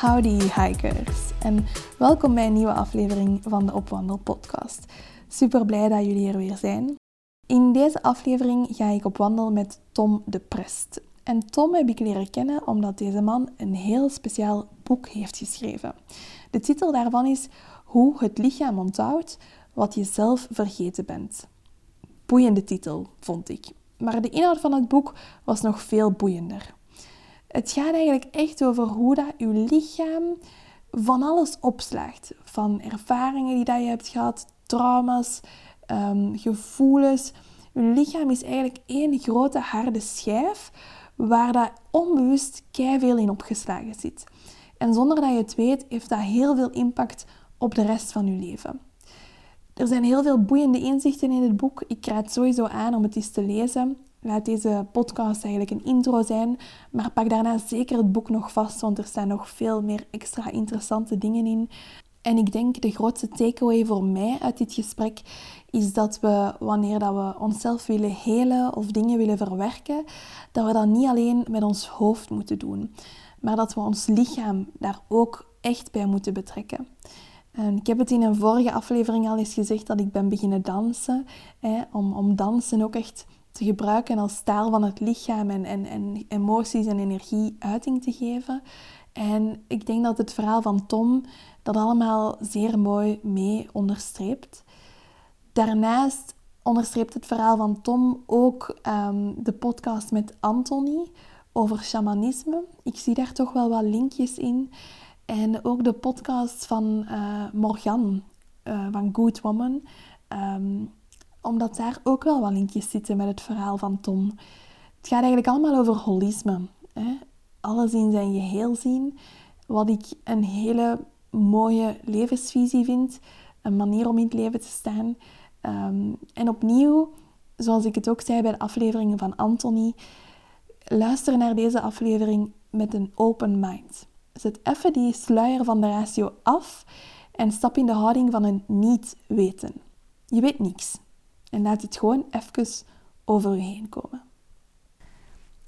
Howdy hikers en welkom bij een nieuwe aflevering van de Opwandel podcast. Super blij dat jullie er weer zijn. In deze aflevering ga ik op wandel met Tom de Prest. En Tom heb ik leren kennen omdat deze man een heel speciaal boek heeft geschreven. De titel daarvan is Hoe het lichaam onthoudt wat je zelf vergeten bent. Boeiende titel, vond ik. Maar de inhoud van het boek was nog veel boeiender. Het gaat eigenlijk echt over hoe dat je lichaam van alles opslaagt. Van ervaringen die dat je hebt gehad, trauma's, um, gevoelens. Je lichaam is eigenlijk één grote harde schijf waar dat onbewust veel in opgeslagen zit. En zonder dat je het weet, heeft dat heel veel impact op de rest van je leven. Er zijn heel veel boeiende inzichten in het boek. Ik raad sowieso aan om het eens te lezen. Laat deze podcast eigenlijk een intro zijn, maar pak daarna zeker het boek nog vast, want er staan nog veel meer extra interessante dingen in. En ik denk de grootste takeaway voor mij uit dit gesprek is dat we, wanneer dat we onszelf willen helen of dingen willen verwerken, dat we dat niet alleen met ons hoofd moeten doen, maar dat we ons lichaam daar ook echt bij moeten betrekken. En ik heb het in een vorige aflevering al eens gezegd dat ik ben beginnen dansen, hè, om, om dansen ook echt te gebruiken als taal van het lichaam en, en, en emoties en energie uiting te geven. En ik denk dat het verhaal van Tom dat allemaal zeer mooi mee onderstreept. Daarnaast onderstreept het verhaal van Tom ook um, de podcast met Anthony over shamanisme. Ik zie daar toch wel wat linkjes in. En ook de podcast van uh, Morgan uh, van Good Woman. Um, omdat daar ook wel wat linkjes zitten met het verhaal van Tom. Het gaat eigenlijk allemaal over holisme. Hè? Alles in zijn geheel zien. Wat ik een hele mooie levensvisie vind. Een manier om in het leven te staan. Um, en opnieuw, zoals ik het ook zei bij de afleveringen van Anthony, luister naar deze aflevering met een open mind. Zet even die sluier van de ratio af en stap in de houding van een niet weten. Je weet niks. En laat het gewoon even over je heen komen.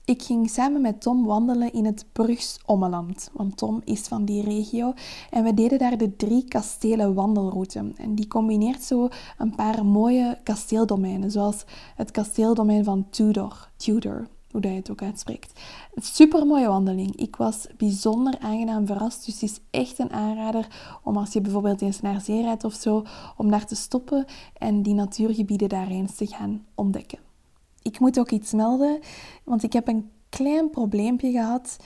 Ik ging samen met Tom wandelen in het Brugs Ommeland, want Tom is van die regio. En we deden daar de drie kastelen wandelroute. En die combineert zo een paar mooie kasteeldomeinen, zoals het kasteeldomein van Tudor, Tudor hoe dat je het ook uitspreekt. Super mooie wandeling. Ik was bijzonder aangenaam verrast. Dus het is echt een aanrader om als je bijvoorbeeld eens naar zee rijdt of zo, om daar te stoppen en die natuurgebieden daar eens te gaan ontdekken. Ik moet ook iets melden, want ik heb een klein probleempje gehad.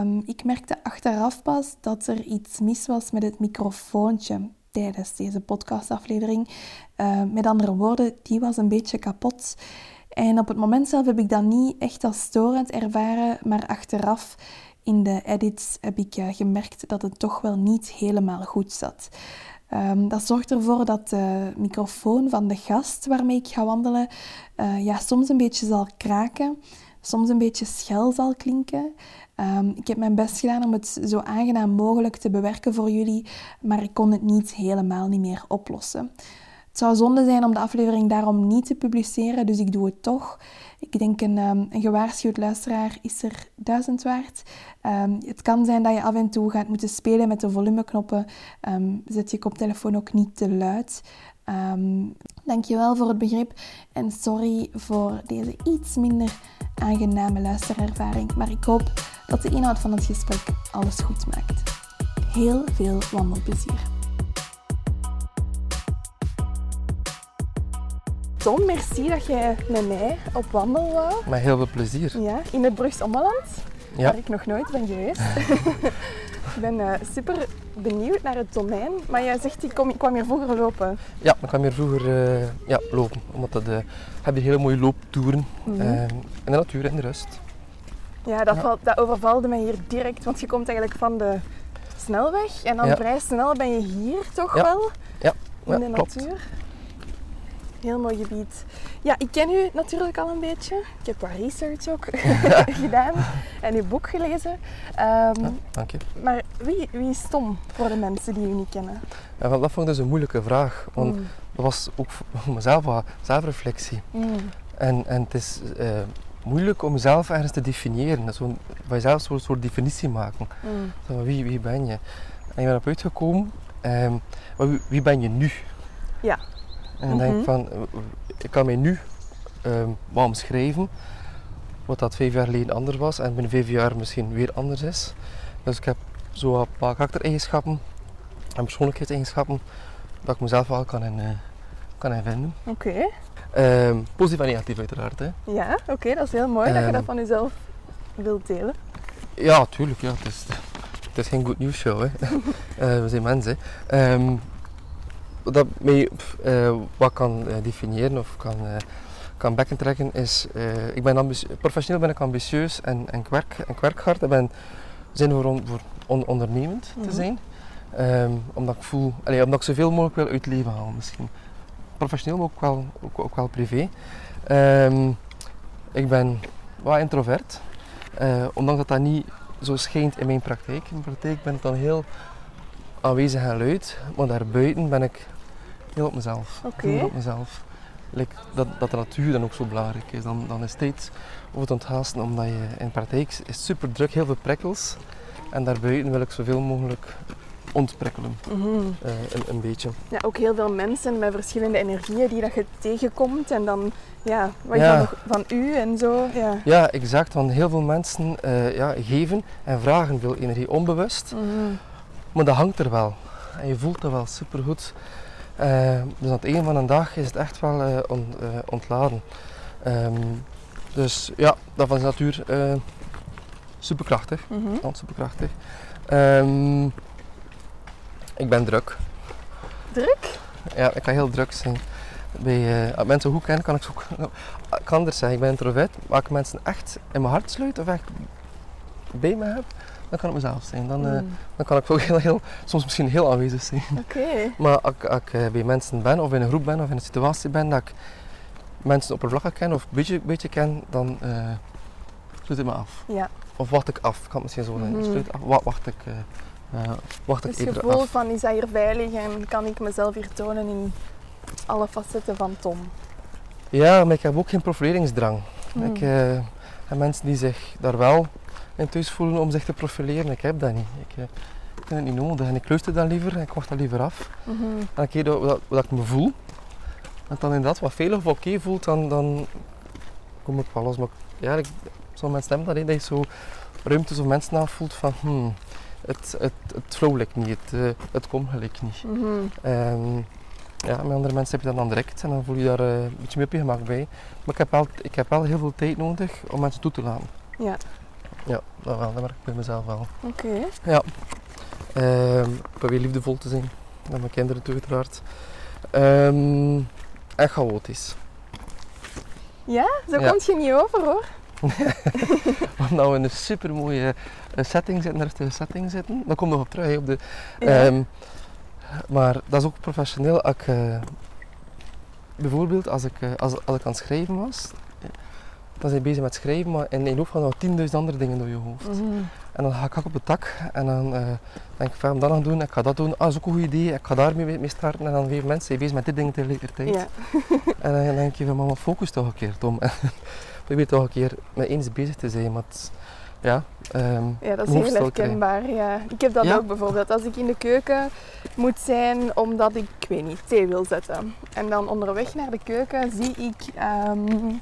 Um, ik merkte achteraf pas dat er iets mis was met het microfoontje tijdens deze podcastaflevering. Uh, met andere woorden, die was een beetje kapot. En op het moment zelf heb ik dat niet echt als storend ervaren, maar achteraf in de edits heb ik uh, gemerkt dat het toch wel niet helemaal goed zat. Um, dat zorgt ervoor dat de microfoon van de gast waarmee ik ga wandelen uh, ja, soms een beetje zal kraken, soms een beetje schel zal klinken. Um, ik heb mijn best gedaan om het zo aangenaam mogelijk te bewerken voor jullie, maar ik kon het niet helemaal niet meer oplossen. Het zou zonde zijn om de aflevering daarom niet te publiceren, dus ik doe het toch. Ik denk een, um, een gewaarschuwd luisteraar is er duizend waard. Um, het kan zijn dat je af en toe gaat moeten spelen met de volumeknoppen. Um, zet je koptelefoon ook niet te luid. Dankjewel voor het begrip en sorry voor deze iets minder aangename luisterervaring. Maar ik hoop dat de inhoud van het gesprek alles goed maakt. Heel veel wandelplezier. Tom, merci dat je met mij op wandel wou. Met heel veel plezier. Ja, in het Brugs Ommeland, ja. waar ik nog nooit ben geweest. ik ben uh, super benieuwd naar het domein, maar jij zegt, ik, kom, ik kwam hier vroeger lopen. Ja, ik kwam hier vroeger uh, ja, lopen, omdat dat, uh, heb je hele mooie looptoeren mm -hmm. in de natuur en de rust. Ja, dat, Ja. valt- dat overvalde mij hier direct, want je komt eigenlijk van de snelweg en dan Ja. vrij snel ben je hier toch wel Ja, in de klopt. natuur. Heel mooi gebied. Ja, ik ken u natuurlijk al een beetje. Ik heb wat research ook gedaan en uw boek gelezen. Ehm, Ja, dank je. Maar wie, wie is Tom voor de mensen die u niet kennen? Wel, dat vond ik dus een moeilijke vraag, want Mm. dat was ook voor mezelf wat zelfreflectie. Mm. En, en het is eh, moeilijk om jezelf ergens te definiëren, Dat van jezelf een soort, soort definitie maken. Mm. Zo, wie, wie ben je? En je bent op uitgekomen, ehm, wie, wie ben je nu? Ja. En dan denk Mhm. ik van, eh, ik kan mij nu ehm wat omschrijven, wat dat vijf jaar geleden anders was en binnen vijf jaar misschien weer anders is. Dus ik heb zo een paar karaktereigenschappen en persoonlijkheidseigenschappen dat ik mezelf wel kan, in, eh, kan in vinden. Oké. Ehm, positief en negatief uiteraard. Hè. Ja, oké, dat is heel mooi dat je Ehm. dat van jezelf wilt delen. Ja, tuurlijk. Ja. Het, is, het is geen good news show. Hè. Eh, we zijn mensen. hè. Ehm, dat pff, eh, wat kan eh, definiëren of kan, eh kan bekken trekken is... ik ben professioneel ben ik ambitieus en, en, ik, werk, en ik ben zin voor, on- voor on- ondernemend Mhm. te zijn. Ehm, omdat ik voel... allee, omdat ik zoveel mogelijk wil uit het leven halen misschien. Professioneel, maar ook wel, ook, ook wel privé. Ehm, ik ben wat introvert. Ondanks dat dat niet zo schijnt in mijn praktijk. In mijn praktijk ben ik dan heel aanwezig en luid, maar daarbuiten ben ik heel op mezelf. Oké. Heel op mezelf. Like dat, dat de natuur dan ook zo belangrijk is. Dan, dan is het tijd om het onthaasten, omdat je in de praktijk is super druk, heel veel prikkels. En daarbuiten wil ik zoveel mogelijk ontprikkelen, Mhm. eh, een, een beetje. Ja, ook heel veel mensen met verschillende energieën die dat je tegenkomt en dan, ja, wat je dan nog van u en zo. Ja. Ja, exact, want heel veel mensen eh, ja, geven en vragen veel energie onbewust. Mhm. Maar dat hangt er wel. En je voelt dat wel supergoed. Eh dus aan het einde van een dag is het echt wel eh, on- eh, ontladen. Ehm, dus ja, dat van de natuur superkrachtig. Ja, superkrachtig. Ehm, ik ben druk. Druk? Ja, ik kan heel druk zijn. Bij, als mensen goed kennen, kan ik zo ik kan anders zeggen. Ik ben introvert, maar als ik mensen echt in mijn hart sluit of echt bij me heb, dan kan ik mezelf zijn. Dan, eh, Mm. dan kan ik ook heel, heel, soms misschien heel aanwezig zijn. Oké. Maar als ik, als ik eh, bij mensen ben, of in een groep ben, of in een situatie ben dat ik mensen oppervlakkig ken of een beetje, beetje ken, dan eh sluit ik me af. Ja, Of wacht ik af, ik kan het misschien zo zeggen. Mhm. Sluit af, wa- wacht ik, eh, eh, wacht ik dus eerder gevoel af. van is dat hier veilig en kan ik mezelf hier tonen in alle facetten van Tom. Ja, maar ik heb ook geen profileringsdrang. Mm. Ik eh, heb mensen die zich daar wel in thuis voelen om zich te profileren. Ik heb dat niet. Ik, eh, ik vind het niet nodig en ik luister dan liever en ik wacht dat liever af. Mhm. En keer dat, dat, dat ik me voel, en dan inderdaad wat veilig of oké voelt, dan, dan kom ik wel los. Maar ja, ik, sommige mensen hebben dat, hè, dat je zo ruimtes of mensen aanvoelt van hmm, het, het, het flow lijkt niet, het, eh, het komt gelijk niet. Mhm. Ja, met andere mensen heb je dat dan direct en dan voel je daar eh, een beetje meer op je gemak bij. Maar ik heb, wel, ik heb wel heel veel tijd nodig om mensen toe te laten. Ja, Ja, dat, wel, dat merk ik bij mezelf wel. oké. Ehm, ik probeer liefdevol te zijn, met mijn kinderen toe uiteraard. En chaotisch. Ja, zo Ja. komt je niet over hoor. Omdat we in een super mooie setting zitten, een setting zitten. Daar kom ik nog op terug. op de, Ja. Ehm, maar dat is ook professioneel. Ik, eh, bijvoorbeeld als ik, eh, als, als ik aan het schrijven was, eh, dan ben je bezig met schrijven, maar in je hoofd gaan er 10.000 andere dingen door je hoofd. Mhm. En dan ga ik op het tak en dan eh, denk ik, van, dat gaan doen, ik ga dat doen, ah, dat is ook een goed idee, ik ga daarmee mee starten. En dan vijf mensen zijn bezig met dit ding tegelijkertijd. Ja. En dan denk je van, mama, focus toch een keer, Tom. Probeer toch een keer met eens bezig te zijn. Maar ja, ehm, Ja, dat is heel herkenbaar. Ja. Ik heb dat Ja. ook bijvoorbeeld. Als ik in de keuken moet zijn omdat ik, ik weet niet, thee wil zetten. En dan onderweg naar de keuken zie ik, ehm,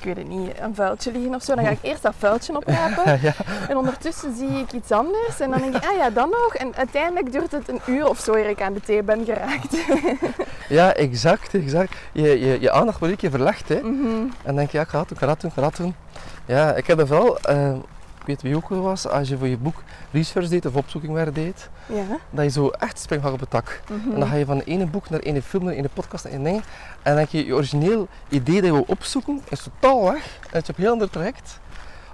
ik weet het niet, een vuiltje liggen of zo. Dan ga ik eerst dat vuiltje oprapen. ja, En ondertussen zie ik iets anders. En dan denk ik, ah ja, dan nog. En uiteindelijk duurt het een uur of zo eer ik aan de thee ben geraakt. ja, exact, exact. Je, je, je aandacht wordt een keer verlegd. Hè. Mhm. En dan denk je, ja, ik ga dat doen, ik ga dat doen, ik ga dat doen. Ja, ik heb dat wel, eh, weet wie ook wel was, als je voor je boek research deed of opzoekingwerk deed, Ja. dat je zo echt springt op het tak. Mhm. En dan ga je van de ene boek naar de ene film, naar de ene podcast, naar de ene ding. En dan denk je, je origineel idee dat je wil opzoeken, is totaal weg. En het is op een heel ander traject.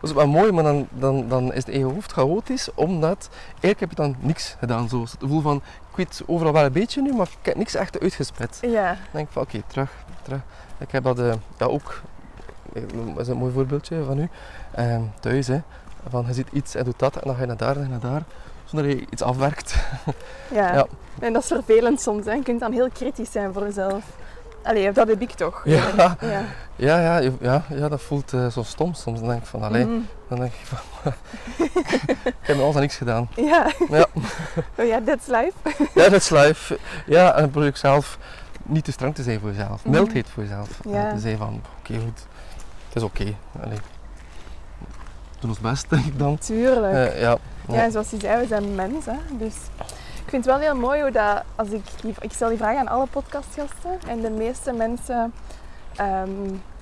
dat is wel mooi, maar dan, dan, dan is het eigen hoofd chaotisch, omdat eigenlijk heb je dan niks gedaan. Zo. Het gevoel van, ik weet overal wel een beetje nu, maar ik heb niks echt uitgespet. Ja. Dan denk ik van, oké, terug, terug. Ik heb dat eh, ja, ook, eh, dat is een mooi voorbeeldje van u, Ehm, thuis. Hè. Van, je ziet iets en doet dat, en dan ga je naar daar en naar daar, zonder dat je iets afwerkt. Ja. Ja. En dat is vervelend soms. Hè. Je kunt dan heel kritisch zijn voor jezelf. Allee, dat heb ik toch. Ja. Ja. Ja, ja, ja, ja dat voelt eh, zo stom soms. Dan denk ik van, allee, Mhm. dan denk ik van, ik heb alles aan niks gedaan. Ja. Ja. Oh ja, that's life. Ja, dat is live. Ja, en dan probeer ik zelf niet te streng te zijn voor jezelf. Mhm. Mildheid voor jezelf. Ja. En te zeggen van, oké, goed. Het is oké. Allee. Doen ons best, denk ik dan. Tuurlijk. Eh, ja. Ja, en zoals je zei, we zijn mensen. Dus ik vind het wel heel mooi hoe dat, als ik, ik stel die vraag aan alle podcastgasten en de meeste mensen, ehm,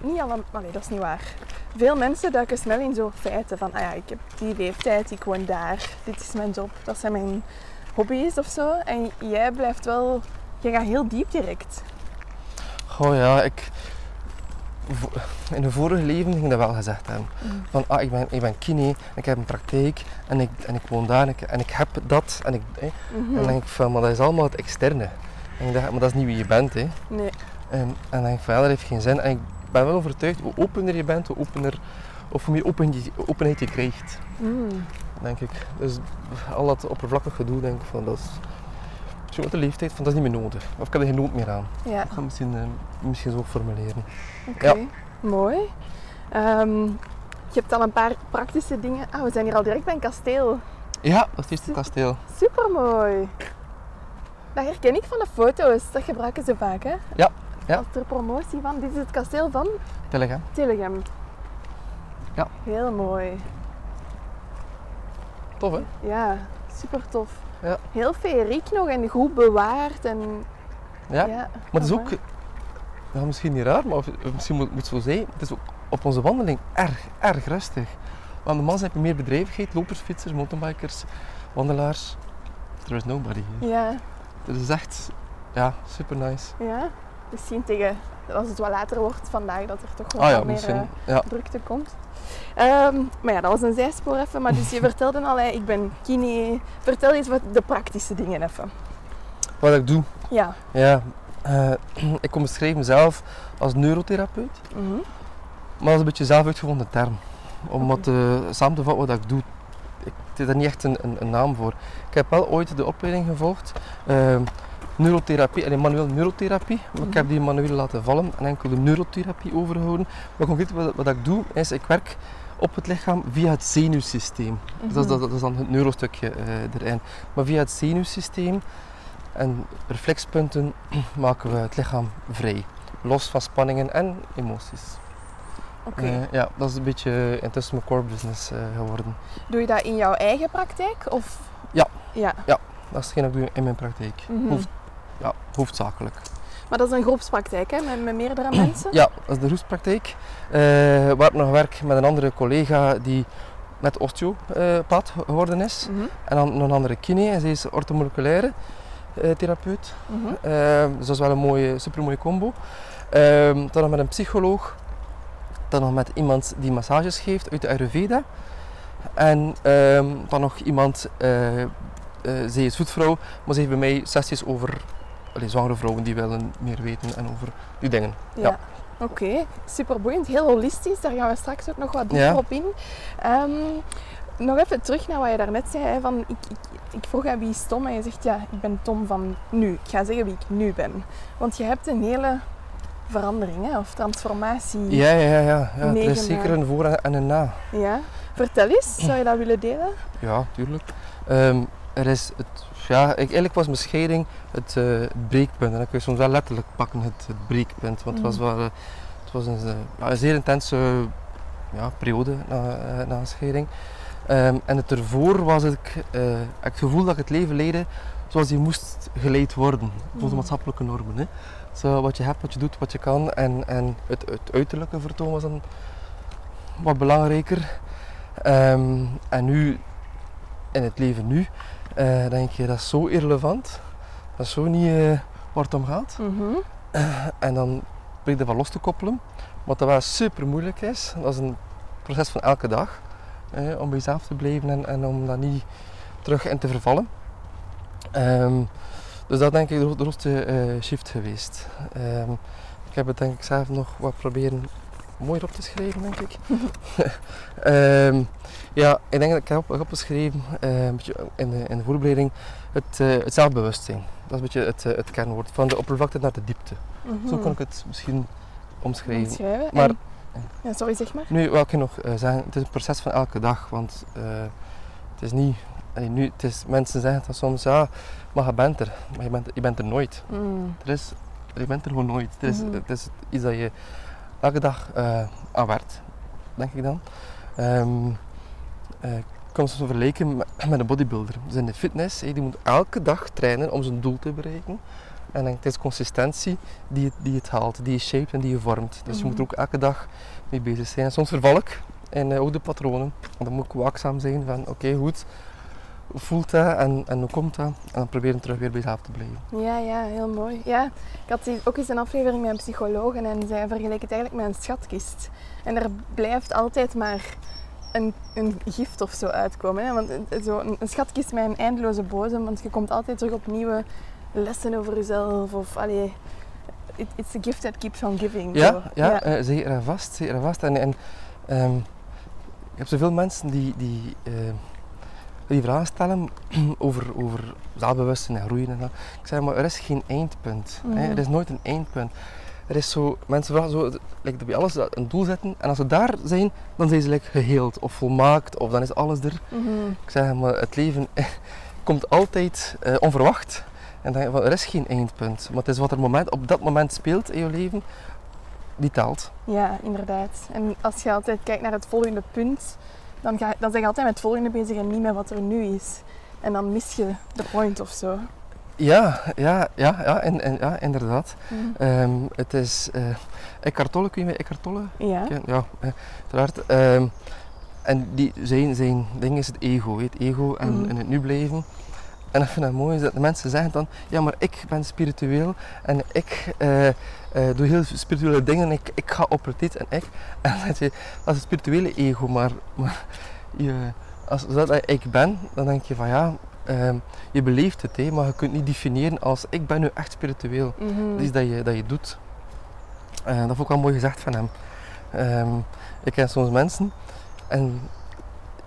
niet alle, nee, dat is niet waar. Veel mensen duiken snel in zo'n feiten van, ah ja, ik heb die leeftijd, ik woon daar, dit is mijn job, dat zijn mijn hobby's of zo. En jij blijft wel, jij gaat heel diep direct. Goh ja, ik... In een vorige leven ging dat wel gezegd hebben. Van, ah, ik ben, ik ben kine, ik heb een praktijk en ik, en ik woon daar en ik, en ik heb dat. En, ik. Mhm. en dan denk ik van, maar dat is allemaal het externe. En ik dacht, maar dat is niet wie je bent. Hè. Nee. En, en dan denk ik van, ja, dat heeft geen zin. En ik ben wel overtuigd, hoe opener je bent, hoe opener, of hoe meer open je, openheid je krijgt. Mm. Denk ik. Dus al dat oppervlakkig gedoe, denk ik van, dat is... De leeftijd, van, dat is niet meer nodig. Of ik heb er geen nood meer aan. Ja, Ik ga misschien, eh, misschien zo formuleren. oké. Ja. Mooi. Ehm, je hebt al een paar praktische dingen. Ah, we zijn hier al direct bij een kasteel. Ja, dat is het eerste kasteel. Supermooi. Dat herken ik van de foto's. Dat gebruiken ze vaak, hè? Ja, ja. Als ter promotie van. Dit is het kasteel van Telegem. Tillegem. Ja. Heel mooi. Tof, hè? Ja, super tof. Ja. Heel feeriek nog en goed bewaard. En, Ja. ja, Maar het is ook, ja, misschien niet raar, maar misschien moet moet het zo zijn. Het is ook op onze wandeling erg, erg rustig. Want de man heb je meer bedrijvigheid, lopers, fietsers, mountainbikers, wandelaars. There is nobody here. Ja, Het is echt, ja, super nice. ja. Misschien tegen, als het wat later wordt vandaag, dat er toch wel Ah ja, meer eh, Ja. drukte komt. Ehm, maar ja, dat was een zijspoor even. Maar dus je vertelde al, hè, ik ben kine. Vertel eens wat de praktische dingen even. Wat ik doe, Ja. ja, eh, ik kom beschrijven mezelf als neurotherapeut. Mhm. Maar dat is een beetje zelf uitgevonden term. Om wat eh, samen te vatten wat ik doe. Ik is daar niet echt een, een, een naam voor. Ik heb wel ooit de opleiding gevolgd. ehm, neurotherapie, alleen manueel neurotherapie. Maar ik Mhm. heb die manueel laten vallen en enkel de neurotherapie overgehouden. Maar concreet wat, wat ik doe, is ik werk op het lichaam via het zenuwsysteem. Dus dat, is- dat, dat is dan het neurostukje eh, erin. Maar via het zenuwsysteem en reflexpunten maken we het lichaam vrij. Los van spanningen en emoties. Oké. Eh, ja, dat is een beetje intussen mijn core business eh, geworden. Doe je dat in jouw eigen praktijk? Of? Ja. Ja. Dat is hetgeen dat ik doe in mijn praktijk. Mhm. Ja, hoofdzakelijk. Maar dat is een groepspraktijk, hè? Met, met meerdere mensen? Ja, dat is de roestpraktijk. eh waar ik nog werk met een andere collega die met osteopaat geworden is. Mhm. En dan nog een andere kine, en zij is orthomoleculaire eh, therapeut. Mhm. Ehm, dus dat is wel een mooie, supermooie combo. Ehm, dan nog met een psycholoog. Dan nog met iemand die massages geeft uit de Ayurveda. En ehm, dan nog iemand, eh eh, zij is voetvrouw, maar ze heeft bij mij sessies over allee, zwangere vrouwen die willen meer weten en over die dingen. Ja. Ja. Oké, super boeiend. Heel holistisch, daar gaan we straks ook nog wat dieper Ja. op in. Ehm, nog even terug naar wat je daarnet zei. Van, ik, ik, ik vroeg aan wie is Tom en je zegt ja, ik ben Tom van nu. Ik ga zeggen wie ik nu ben. Want je hebt een hele verandering hè, of transformatie. Ja, ja, ja. ja. ja er is zeker een voor en een na. Ja. Vertel eens, zou je dat willen delen? Ja, tuurlijk. Ehm, er is het, ja, ik, eigenlijk was mijn scheiding het eh, breekpunt. En dat kun je soms wel letterlijk pakken, het, het breekpunt. Want het was, Mhm. wel, eh, het was een, eh, een zeer intense ja, periode na, na een scheiding. Ehm, en het ervoor was ik, het gevoel dat ik het leven leidde zoals die moest geleid worden. Volgens de Mhm. maatschappelijke normen. Hè. Zo, wat je hebt, wat je doet, wat je kan. En, en het, het uiterlijke vertoon was dan wat belangrijker. Ehm, en nu, in het leven nu, eh, denk je dat is zo irrelevant. Dat is zo niet eh, waar het om gaat. Mhm. En dan probeer je dat van los te koppelen. Wat dat wel super moeilijk is. Dat is een proces van elke dag. om bij jezelf te blijven en, en om daar niet terug in te vervallen. Ehm, dus dat denk ik de, de grootste eh, shift geweest. Ehm, ik heb het denk ik zelf nog wat proberen mooier op te schrijven, denk ik. Ehm, ja, ik denk dat ik heb op- opgeschreven eh, een beetje in, de, in de voorbereiding het, eh, het zelfbewustzijn. Dat is een beetje het, eh, het kernwoord. Van de oppervlakte naar de diepte. Zo kan ik het misschien omschrijven. Schrijven. Maar- En- ja, sorry, zeg maar. Nu wil ik nog zeggen, het is een proces van elke dag. Want het is niet... nu, het is, mensen zeggen dan soms, ja, maar je bent er. Maar je bent, je bent er nooit. Mm. Er is, je bent er gewoon nooit. Het is, Mhm. het is iets dat je elke dag aan werkt, denk ik dan. Eh, ik kan het zo vergelijken met, een bodybuilder. Dus in de fitness, die moet elke dag trainen om zijn doel te bereiken. En dan, het is consistentie die, het- die het haalt, die je shaped en die je vormt. Dus je moet er ook elke dag mee bezig zijn. En soms verval ik in eh, oude patronen. En dan moet ik waakzaam zijn van, oké, goed, hoe voelt dat en, en hoe komt dat? En dan proberen terug weer bij jezelf te blijven. Ja, ja, heel mooi. Ja, ik had ook eens een aflevering met een psycholoog en zij vergeleek het eigenlijk met een schatkist. En er blijft altijd maar een, een gift of zo uitkomen. Hè? Want het- zo een, een schatkist met een eindeloze bodem, want je komt altijd terug op nieuwe lessen over jezelf. Of, allee, it- it's a gift that keeps on giving. Ja, zo. ja, eh, zeker en vast. Zeker vast. En, en ehm, ik heb zoveel mensen die, die, eh, die vragen stellen over, over zelfbewustzijn en groeien. En dat. Ik zeg maar, er is geen eindpunt. hè. Mhm. Er is nooit een eindpunt. Er is zo, mensen vragen zo, like, bij alles een doel zetten en als ze daar zijn, dan zijn ze like, geheeld of volmaakt of dan is alles er. Mhm. Ik zeg maar, het leven komt altijd eh, onverwacht. En dan van, er is geen eindpunt. Maar het is wat er moment, op dat moment speelt in je leven, die telt. Ja, inderdaad. En als je altijd kijkt naar het volgende punt, dan, ga, dan ben je altijd met het volgende bezig en niet met wat er nu is. En dan mis je de point of zo. Ja, ja, ja, ja, en, en, ja inderdaad. Mhm. Ehm, het is uh, Eckhart Tolle, kun je met Eckhart Tolle Ja. Ja, eh, uiteraard. Ehm, en die, zijn, zijn ding is het ego, het ego en Mhm. in het nu blijven. En ik vind het mooi is dat de mensen zeggen dan, ja maar ik ben spiritueel en ik eh, doe heel spirituele dingen, ik, ik ga op retreat en ik. En dat, je, dat is het spirituele ego, maar, maar je, als dat ik ben, dan denk je van ja, ehm, je beleeft het, hè, maar je kunt niet definiëren als ik ben nu echt spiritueel. Mhm. Dat is dat je, dat je doet. Eh, dat vond ik wel mooi gezegd van hem. Ehm, ik ken soms mensen en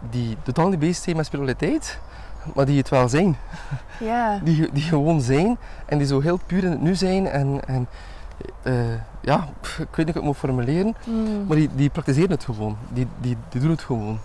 die totaal niet bezig zijn met spiritualiteit, maar die het wel zijn. Die, die gewoon zijn en die zo heel puur in het nu zijn. En, en eh, ja, ik weet niet hoe ik het moet formuleren, Mm. maar die, die praktiseren het gewoon. Die, die, die doen het gewoon.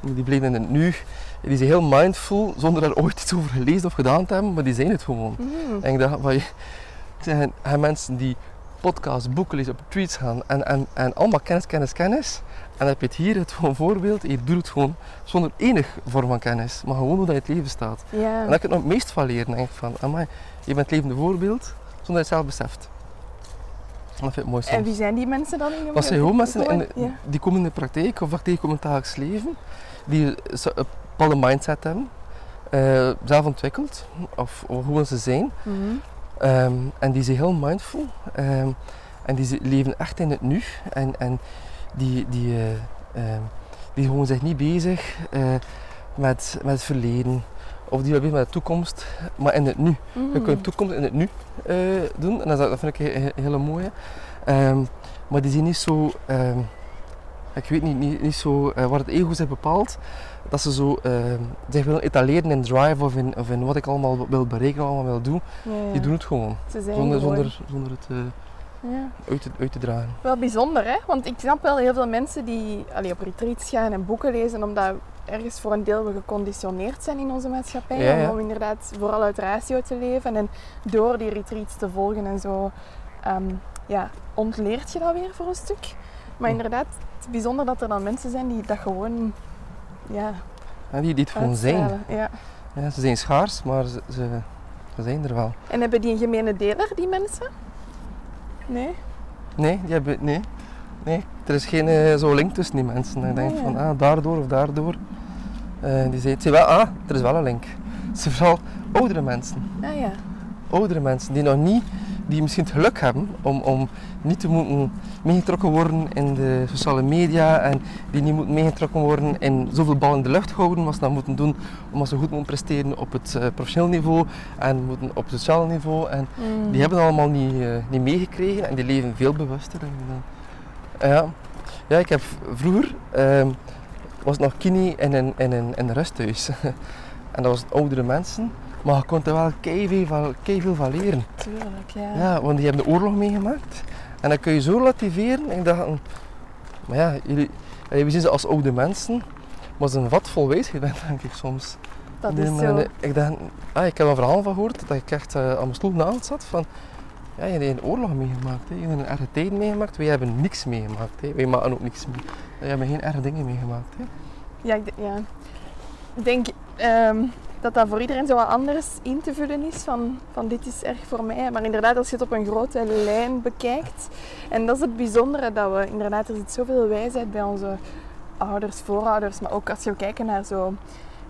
Die blijven in het nu. Die zijn heel mindful, zonder daar ooit iets over gelezen of gedaan te hebben, maar die zijn het gewoon. Mhm. En ik dacht van, je- ik zeg, zijn mensen die podcasts, boeken lezen, op tweets gaan en, en, en allemaal kennis, kennis, kennis. En dan heb je het hier, het gewoon voorbeeld, je doet het gewoon zonder enig vorm van kennis, maar gewoon hoe dat je het leven staat. En dat ik het nog het meest van leren, denk ik van, amai, je bent het levende voorbeeld, zonder dat je het zelf beseft. En dat vind ik mooi soms. En wie zijn die mensen dan? In Dat zijn gewoon mensen in, die komen in de praktijk of dat tegenkomen in het dagelijks leven, die bepaalde mindset hebben, eh, zelf ontwikkeld, of, of hoe ze zijn. Mhm. Ehm, en die zijn heel mindful. ehm, en die leven echt in het nu. En, en die, die, eh, ehm, die gewoon zich niet bezig eh, met, met het verleden. Of die wel bezig met de toekomst, maar in het nu. Je Mhm. kunt de toekomst in het nu doen. En dat, dat vind ik een he- hele mooie. Maar die zijn niet zo... ik weet niet, niet, niet zo... eh, waar het ego zich bepaalt. Dat ze zo ehm, zich willen etaleren in drive of in, of in wat ik allemaal wil bereiken, allemaal wil doen. Ja, ja. Die doen het gewoon. Zonder, gewoon- zonder, zonder het eh, Ja. uit, te, uit te dragen. Wel bijzonder, hè? Want ik snap wel heel veel mensen die allee, op retreats gaan en boeken lezen, omdat ergens voor een deel we geconditioneerd zijn in onze maatschappij. Om, inderdaad vooral uit ratio te leven. En door die retreats te volgen en zo, ehm, ja, ontleert je dat weer voor een stuk. Maar inderdaad, het is bijzonder dat er dan mensen zijn die dat gewoon, ja, Ja, die, het gewoon zijn. Ja. Ja, ze zijn schaars, maar ze, ze, ze zijn er wel. En hebben die een gemene deler, die mensen? Nee? Nee, die hebben, nee. nee, er is geen eh, zo link tussen die mensen. Dan denk ik Ah, van, ah, daardoor of daardoor. Eh, die zei, het wel, ah, er is wel een link. Het zijn vooral oudere mensen. Ah ja. Oudere mensen die nog niet die misschien het geluk hebben om, om niet te moeten meegetrokken worden in de sociale media en die niet moeten meegetrokken worden in zoveel ballen in de lucht houden, wat ze dan moeten doen omdat ze goed moeten presteren op het uh, professioneel niveau en moeten op het sociale niveau. En Mm. die hebben dat allemaal niet, eh, niet meegekregen en die leven veel bewuster. dan. ja. ja, ik heb vroeger ehm, was nog kini in een, in een, in een rusthuis. en dat was oudere mensen, maar je kon er wel keiveel van, leren. Tuurlijk, ja. Ja, want die hebben de oorlog meegemaakt. En dan kun je zo relativeren. Ik dacht, maar ja, jullie, we zien ze als oude mensen, maar ze een vat vol wijsheid bent, denk ik soms. Dat is zo. ik, dacht, ah, ik heb een verhaal van gehoord dat ik echt eh, aan mijn stoel naast zat van, ja, je hebt een oorlog meegemaakt, hè. je hebt een erge tijd meegemaakt, wij hebben niks meegemaakt, hè. wij maken ook niks mee. Wij hebben geen erge dingen meegemaakt. Hè. Ja, ik, ja. ik denk ehm, dat dat voor iedereen zo wat anders in te vullen is. Van, van dit is erg voor mij. Maar inderdaad, als je het op een grote lijn bekijkt. En dat is het bijzondere dat we inderdaad, er zit zoveel wijsheid bij onze ouders, voorouders. Maar ook als je kijkt naar zo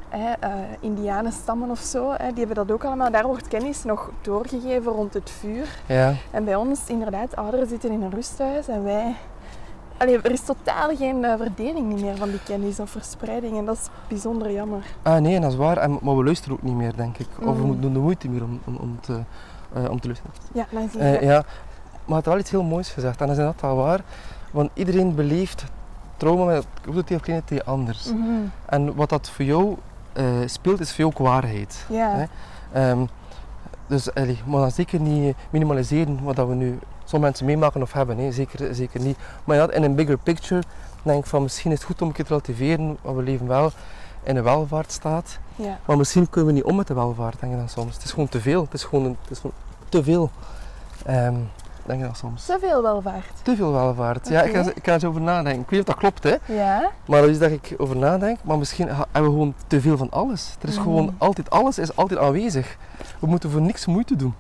hè, eh, indianenstammen of zo. Hè, die hebben dat ook allemaal. Daar wordt kennis nog doorgegeven rond het vuur. Ja, En bij ons, inderdaad, ouderen zitten in een rusthuis en wij... Allee, er is totaal geen eh, verdeling meer van die kennis of verspreiding en dat is bijzonder jammer. ah nee, dat is waar, en, maar we luisteren ook niet meer, denk ik. Of we Mm. moeten doen de moeite meer om, om, om, te, eh, om te luisteren. Ja, zie je. Eh, ja, maar het had wel iets heel moois gezegd en dat is inderdaad wel waar. Want iedereen beleeft trauma met grote of kleine T anders. Mhm. En wat dat voor jou eh, speelt, is voor jou ook waarheid. Ja? Ehm, dus allee, we gaan zeker niet minimaliseren wat dat we nu sommige mensen meemaken of hebben. Hè. Zeker, zeker niet. Maar ja, in een bigger picture denk ik van misschien is het goed om een keer te relativeren. Want we leven wel in een welvaartsstaat. ja. Maar misschien kunnen we niet om met de welvaart, denk ik dan soms. Het is gewoon te veel. Het is gewoon, een- het is gewoon te veel. Ehm, denk ik dan soms. te veel welvaart. Te veel welvaart. Ja, ik ga, ik ga eens over nadenken. Ik weet niet of dat klopt, hè. Ja, Maar dat is dat ik over nadenk. Maar misschien hebben we gewoon te veel van alles. Er is Mhm. gewoon altijd, alles is altijd aanwezig. We moeten voor niks moeite doen.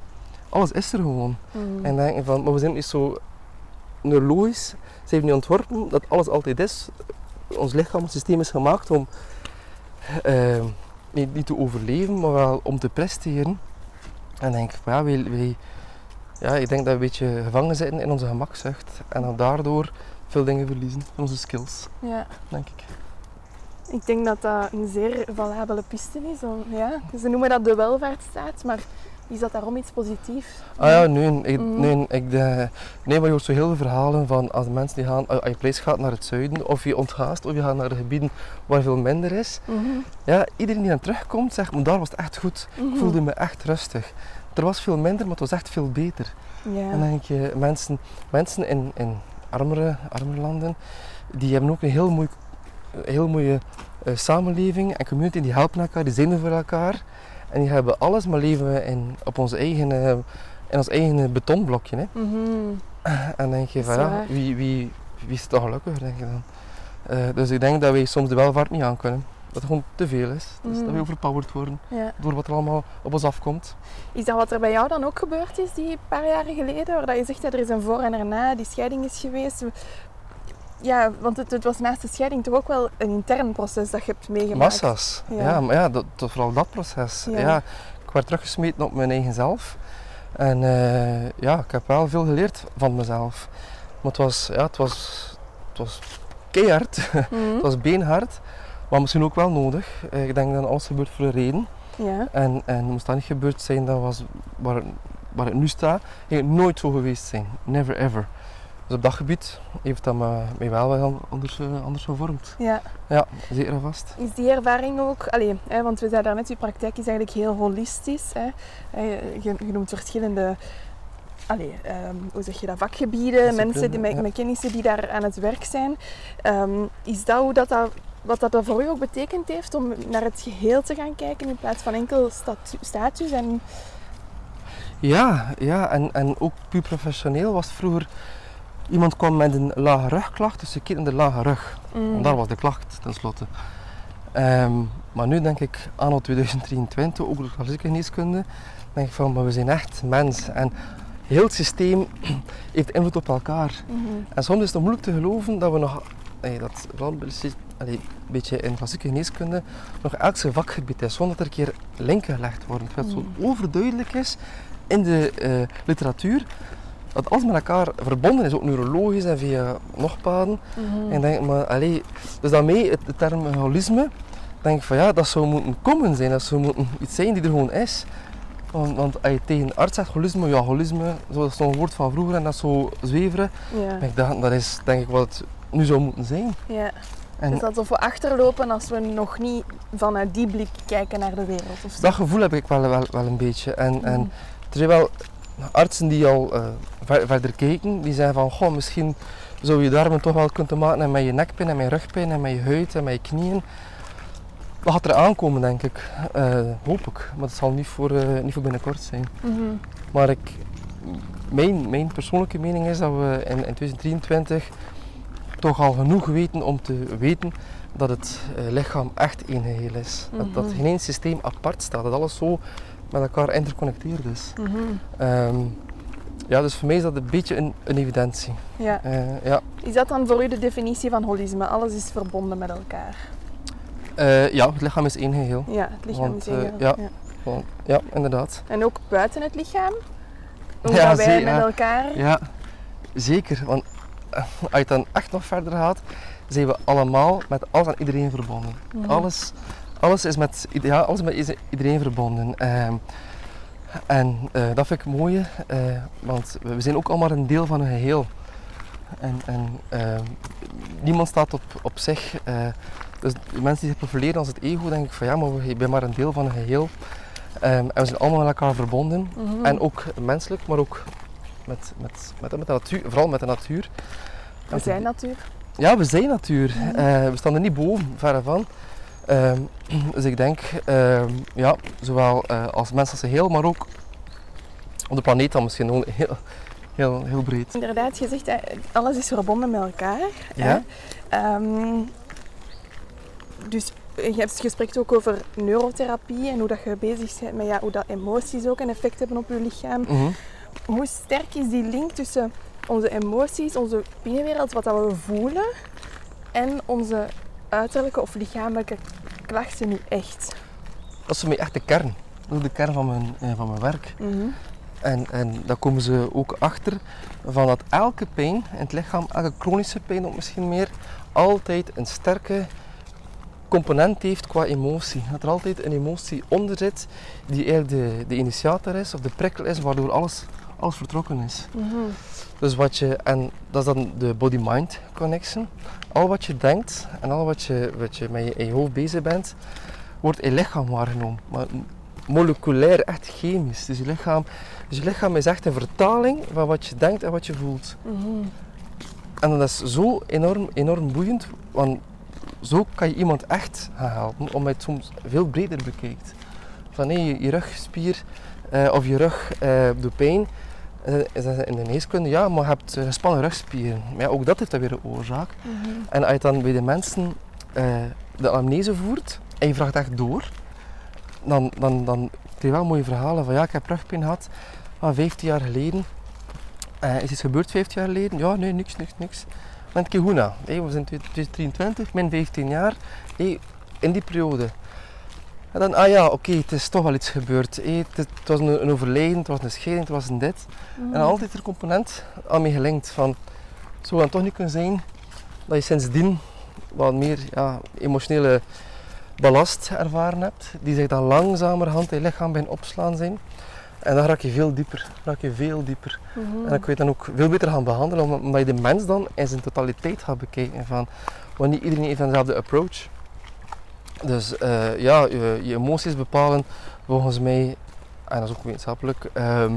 Alles is er gewoon. Mhm. En denken van, maar we zijn niet zo neurologisch. Ze hebben niet ontworpen dat alles altijd is. Ons lichaam, ons systeem is gemaakt om eh, niet, niet te overleven, maar wel om te presteren. En denk ik, van, ja, wij, wij, ja, ik denk dat we een beetje gevangen zitten in onze gemakzucht. En dat daardoor veel dingen verliezen onze skills, ja. denk ik. Ik denk dat dat een zeer valabele piste is. Om, ja. Ze noemen dat de welvaartsstaat, maar is dat daarom iets positiefs? Ah ja, nee, ik, Mhm. nee, ik, de, nee, maar je hoort zo heel veel verhalen van als mensen die gaan, als je place gaat naar het zuiden, of je ontgaast, of je gaat naar de gebieden waar veel minder is. Mhm. Ja, iedereen die dan terugkomt zegt, maar daar was het echt goed. Ik Mhm. voelde me echt rustig. Er was veel minder, maar het was echt veel beter. En dan denk je, mensen, mensen in, in armere, armere landen, die hebben ook een heel, mooi, heel mooie eh, samenleving en community. Die helpen elkaar, die zijn er voor elkaar. En die hebben alles, maar leven we in, op ons eigen, eh, in ons eigen betonblokje. Hè. Mhm. En dan denk je van ja, wie, wie, wie is toch gelukkig, denk je dan. Eh, dus ik denk dat wij soms de welvaart niet aan kunnen. Dat het gewoon te veel is. Dus dat Mhm. we overpowered worden Ja. door wat er allemaal op ons afkomt. Is dat wat er bij jou dan ook gebeurd is die paar jaren geleden? Waar dat je zegt dat er is een voor en een na, die scheiding is geweest. Ja, want het, het was naast de scheiding toch ook wel een intern proces dat je hebt meegemaakt. Massa's. Ja. Ja, maar ja, dat, dat, vooral dat proces. Ja. Ja. ik werd teruggesmeten op mijn eigen zelf. En eh, ja, ik heb wel veel geleerd van mezelf. Maar het was, ja, het was, het was keihard. Mhm. het was beenhard. Maar misschien ook wel nodig. Eh, Ik denk dat alles gebeurt voor een reden. Ja. En, en moest dat niet gebeurd zijn, dat was waar het, waar het nu staat, ging het nooit zo geweest zijn. Never ever. Dus op dat gebied heeft dat me, mij wel wel anders, eh, anders gevormd. ja. Ja, zeker en vast. Is die ervaring ook, allee, hè, want we zeiden daarnet, je praktijk is eigenlijk heel holistisch. Hè. Je, je noemt verschillende, allee, ehm, hoe zeg je dat, vakgebieden, mensen die met, ja. met kennissen die daar aan het werk zijn. Ehm, is dat hoe dat, dat wat dat voor u ook betekend heeft om naar het geheel te gaan kijken in plaats van enkel statu- status? En, Ja, ja en, en ook puur professioneel was het vroeger... Iemand kwam met een lage rugklacht, dus je keek naar de lage rug. Mm. Want daar was de klacht, tenslotte. Ehm, maar nu denk ik, anno 2023, ook door klassieke geneeskunde, denk ik van, maar we zijn echt mens. En heel het systeem heeft invloed op elkaar. Mhm. En soms is het moeilijk te geloven dat we nog... Nee, dat vooral een beetje in klassieke geneeskunde, nog elk zijn vakgebied is, zonder dat er een keer linken gelegd worden. Dat het zo overduidelijk is in de eh, literatuur, dat alles met elkaar verbonden is, ook neurologisch en via nog paden. Mhm. En denk, maar, allee, dus daarmee, het, de term holisme, denk ik van ja, dat zou moeten komen zijn, dat zou moeten iets zijn die er gewoon is. Want, want als je tegen een arts zegt holisme, ja holisme, zo, dat is zo'n woord van vroeger en dat is zo zweveren. Ja. Ik dacht, dat is denk ik wat het nu zou moeten zijn. ja. En Dus dat we voor achterlopen als we nog niet vanuit die blik kijken naar de wereld. Of zo. dat gevoel heb ik wel, wel, wel een beetje. En, en Mhm. Artsen die al eh, ver- verder kijken, die zeggen van, goh, misschien zou je darmen toch wel kunnen maken met je nekpijn en met je rugpijn en met je huid en met je knieën. Dat gaat er aankomen, denk ik. Eh, hoop ik. Maar dat zal niet voor, eh, niet voor binnenkort zijn. Mhm. Maar ik, mijn, mijn persoonlijke mening is dat we in, in 2023 toch al genoeg weten om te weten dat het lichaam echt één geheel is. Dat, dat Mhm. geen systeem apart staat, dat alles zo met elkaar interconnecteerd is. Mhm. Ehm, ja, dus voor mij is dat een beetje een, een evidentie. Ja. Eh, ja. Is dat dan voor u de definitie van holisme? Alles is verbonden met elkaar. Eh, ja, het lichaam is één geheel. Ja, het lichaam Want, is één. eh, geheel. ja. Want- ja, inderdaad. En ook buiten het lichaam? Hoe Ja, gaan wij met elkaar? Ja, zeker. Want als je dan echt nog verder gaat, zijn we allemaal met alles en iedereen verbonden. Mhm. Alles, alles is met, ja, alles met iedereen verbonden. Ehm, en eh, dat vind ik mooi, eh, want we zijn ook allemaal een deel van een geheel. En, en ehm, niemand staat op, op zich. eh, dus de mensen die zich profileren als het ego, denk ik van ja, maar je bent maar een deel van een geheel. Ehm, en we zijn allemaal met elkaar verbonden. Mhm. En ook menselijk, maar ook met, met, met, met de natuur, vooral met de natuur. We zijn natuur. Ja, we zijn natuur. Mhm. We staan er niet boven, verre van. Ehm, dus ik denk, ehm, ja, zowel eh, als mens als geheel, maar ook op de planeet dan misschien gewoon heel, heel, heel breed. Inderdaad, je zegt eh, alles is verbonden met elkaar. Ja. Ehm, dus je, hebt, spreekt ook over neurotherapie en hoe dat je bezig bent met ja, hoe dat emoties ook een effect hebben op je lichaam. Mhm. Hoe sterk is die link tussen onze emoties, onze binnenwereld, wat dat we voelen, en onze uiterlijke of lichamelijke klachten nu echt? Dat is voor mij echt de kern. Dat is de kern van mijn, eh, van mijn werk. Mhm. En, en daar komen ze ook achter van dat elke pijn in het lichaam, elke chronische pijn ook misschien meer, altijd een sterke component heeft qua emotie. Dat er altijd een emotie onder zit die eigenlijk de, de initiator is of de prikkel is waardoor alles, alles vertrokken is. Mhm. Dus wat je, en dat is dan de body-mind connection. Al wat je denkt en al wat je, wat je met je, in je hoofd bezig bent, wordt in je lichaam waargenomen. Maar moleculair, echt chemisch. Dus je, lichaam, dus je lichaam is echt een vertaling van wat je denkt en wat je voelt. Mhm. En dat is zo enorm, enorm boeiend, want zo kan je iemand echt gaan helpen, omdat je het soms veel breder bekijkt. Van hé, je, je rugspier eh, of je rug eh, doet pijn. Is dat in de geneeskunde, ja, maar je hebt eh, gespannen rugspieren. Maar ja, ook dat heeft dan weer een oorzaak. Mhm. En als je dan bij de mensen eh, de anamnese voert en je vraagt echt door, dan, dan, dan krijg je wel mooie verhalen van ja, ik heb rugpijn gehad van 15 jaar geleden. Eh, is iets gebeurd 15 jaar geleden? Ja, nee, niks, niks, niks. Maar een keer goed na. Hé, we zijn 2023, min 15 jaar. In die periode. En dan, ah ja, oké, het is toch wel iets gebeurd. Het, het was een, een overlijden, het was een scheiding, het was een dit. Mhm. En altijd er een component aan mee gelinkt van, het zou dan toch niet kunnen zijn dat je sindsdien wat meer ja, emotionele ballast ervaren hebt, die zich dan langzamerhand in je lichaam bij opslaan zijn. En dan raak je veel dieper, raak je veel dieper. Mhm. En dan kun je het dan ook veel beter gaan behandelen, omdat- omdat je de mens dan in zijn totaliteit gaat bekijken. Van, want niet iedereen heeft dezelfde approach. Dus eh, ja, je, je emoties bepalen volgens mij, en dat is ook wetenschappelijk, ehm,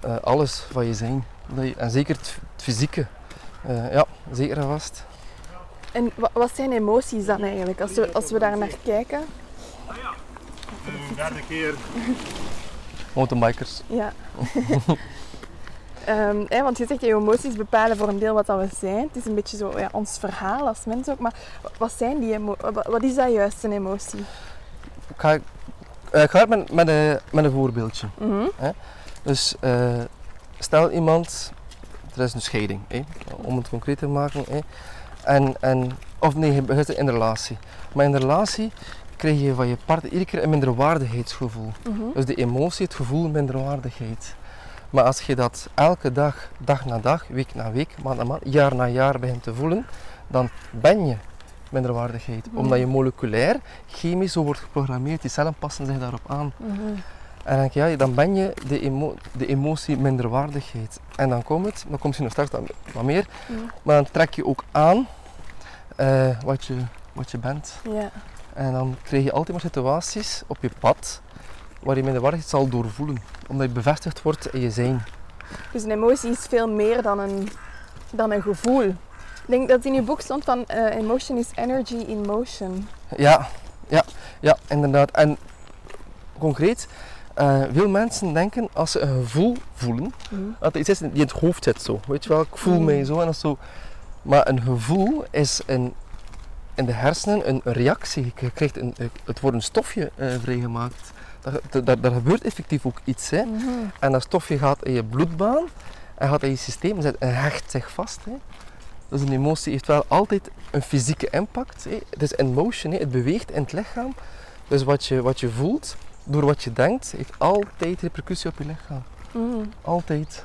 eh, alles van je zijn. Dat je- en zeker het, het fysieke. Eh, ja, zeker en vast. En wa- wat zijn emoties dan eigenlijk, als we, als we daar naar kijken? Een derde keer. Mountainbikers. Ja. Ehm, hè, want je zegt, je emoties bepalen voor een deel wat dat we zijn. Het is een beetje zo ja, ons verhaal als mens ook. Maar wa- wat zijn die emoties? Wat is dat juist, een emotie? Ik ga, eh, ik ga met, met, een, met een voorbeeldje. Mhm. Dus eh, stel iemand, er is een scheiding, hè, om het concreet te maken. Hè, en, en Of nee, je zit in een relatie. Maar in een relatie krijg je van je partner iedere keer een minderwaardigheidsgevoel. Mhm. Dus de emotie, het gevoel minderwaardigheid. Maar als je dat elke dag, dag na dag, week na week, maand na maand, jaar na jaar begint te voelen, dan ben je minderwaardigheid. Mhm. Omdat je moleculair, chemisch zo wordt geprogrammeerd, die cellen passen zich daarop aan. Mhm. En dan, ja, dan ben je de, emo- de emotie minderwaardigheid. En dan komt het, dan komt je nog straks dan wat meer, maar dan trek je ook aan eh, wat, je, wat je bent. En dan krijg je altijd maar situaties op je pad waar je minderwaardigheid zal doorvoelen. Omdat je bevestigd wordt in je zijn. Dus een emotie is veel meer dan een, dan een gevoel. Ik denk dat in je boek stond van eh, emotion is energy in motion. Ja, ja, ja, inderdaad. En concreet, eh, veel mensen denken als ze een gevoel voelen, dat er iets is die in het hoofd zit zo. Weet je wel, ik voel Mm. mij zo en dat zo. Maar een gevoel is een, in de hersenen een reactie. Je krijgt een, het wordt een stofje eh, vrijgemaakt. Daar, daar, daar gebeurt effectief ook iets. Hè. Mhm. En dat stofje gaat in je bloedbaan en gaat in je systeem en zit- en hecht zich vast. Hè. Dus een emotie heeft wel altijd een fysieke impact. Hè. Het is in motion, hè. het beweegt in het lichaam. Dus wat je, wat je voelt, door wat je denkt, heeft altijd repercussie op je lichaam. Mhm. Altijd.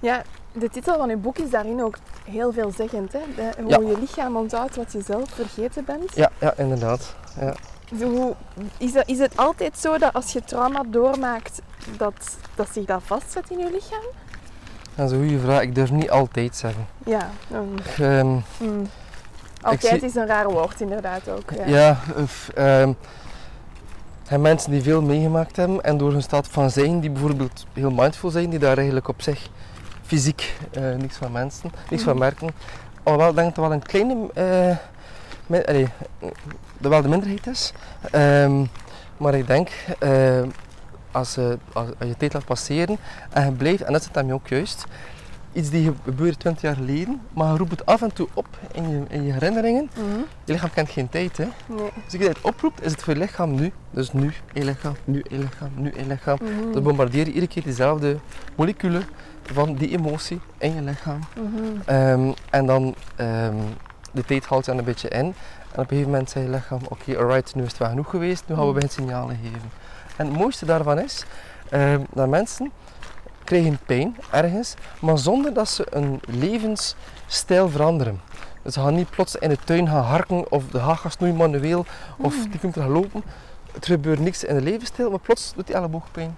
Ja, de titel van je boek is daarin ook heel veelzeggend. Hè? De- hoe Ja. je lichaam onthoudt wat je zelf vergeten bent. Ja, ja inderdaad. Ja. Hoe- is, dat, is het altijd zo dat als je trauma doormaakt, dat, dat zich dat vastzet in je lichaam? Dat is een goede vraag. Ik durf niet altijd zeggen. Ja. mm, Ehm, mm. Altijd zie- is een raar woord, inderdaad ook. Ja. ja, of, ehm, mensen die veel meegemaakt hebben en door hun staat van zijn, die bijvoorbeeld heel mindful zijn, die daar eigenlijk op zich fysiek eh, niks van mensen, niks van Mhm. merken. Alhoewel, ik denk dat er wel een kleine, eh, allee, dat wel de minderheid is. Ehm, maar ik denk, eh, als, je als, als je tijd laat passeren en je blijft, en dat zit hem ook juist, iets die gebeurde 20 jaar geleden, maar je roept het af en toe op in je, in je herinneringen. Mhm. Je lichaam kent geen tijd. Hè. Nee. Als je het oproept, is het voor je lichaam nu. Dus nu één lichaam, nu één lichaam, nu één lichaam. Mhm. Dan bombardeer je iedere keer diezelfde moleculen van die emotie in je lichaam. Mhm. Ehm, en dan, ehm, de tijd haalt je dan een beetje in. En op een gegeven moment zei je lichaam, oké, alright, nu is het wel genoeg geweest, nu gaan we Mm. beginnen signalen geven. En het mooiste daarvan is, ehm, dat mensen krijgen pijn ergens, maar zonder dat ze een levensstijl veranderen. Dus ze gaan niet plots in de tuin gaan harken of de haag gaan snoeien manueel of Mm. die kilometer gaan lopen. Het gebeurt niks in de levensstijl, maar plots doet die elleboog pijn.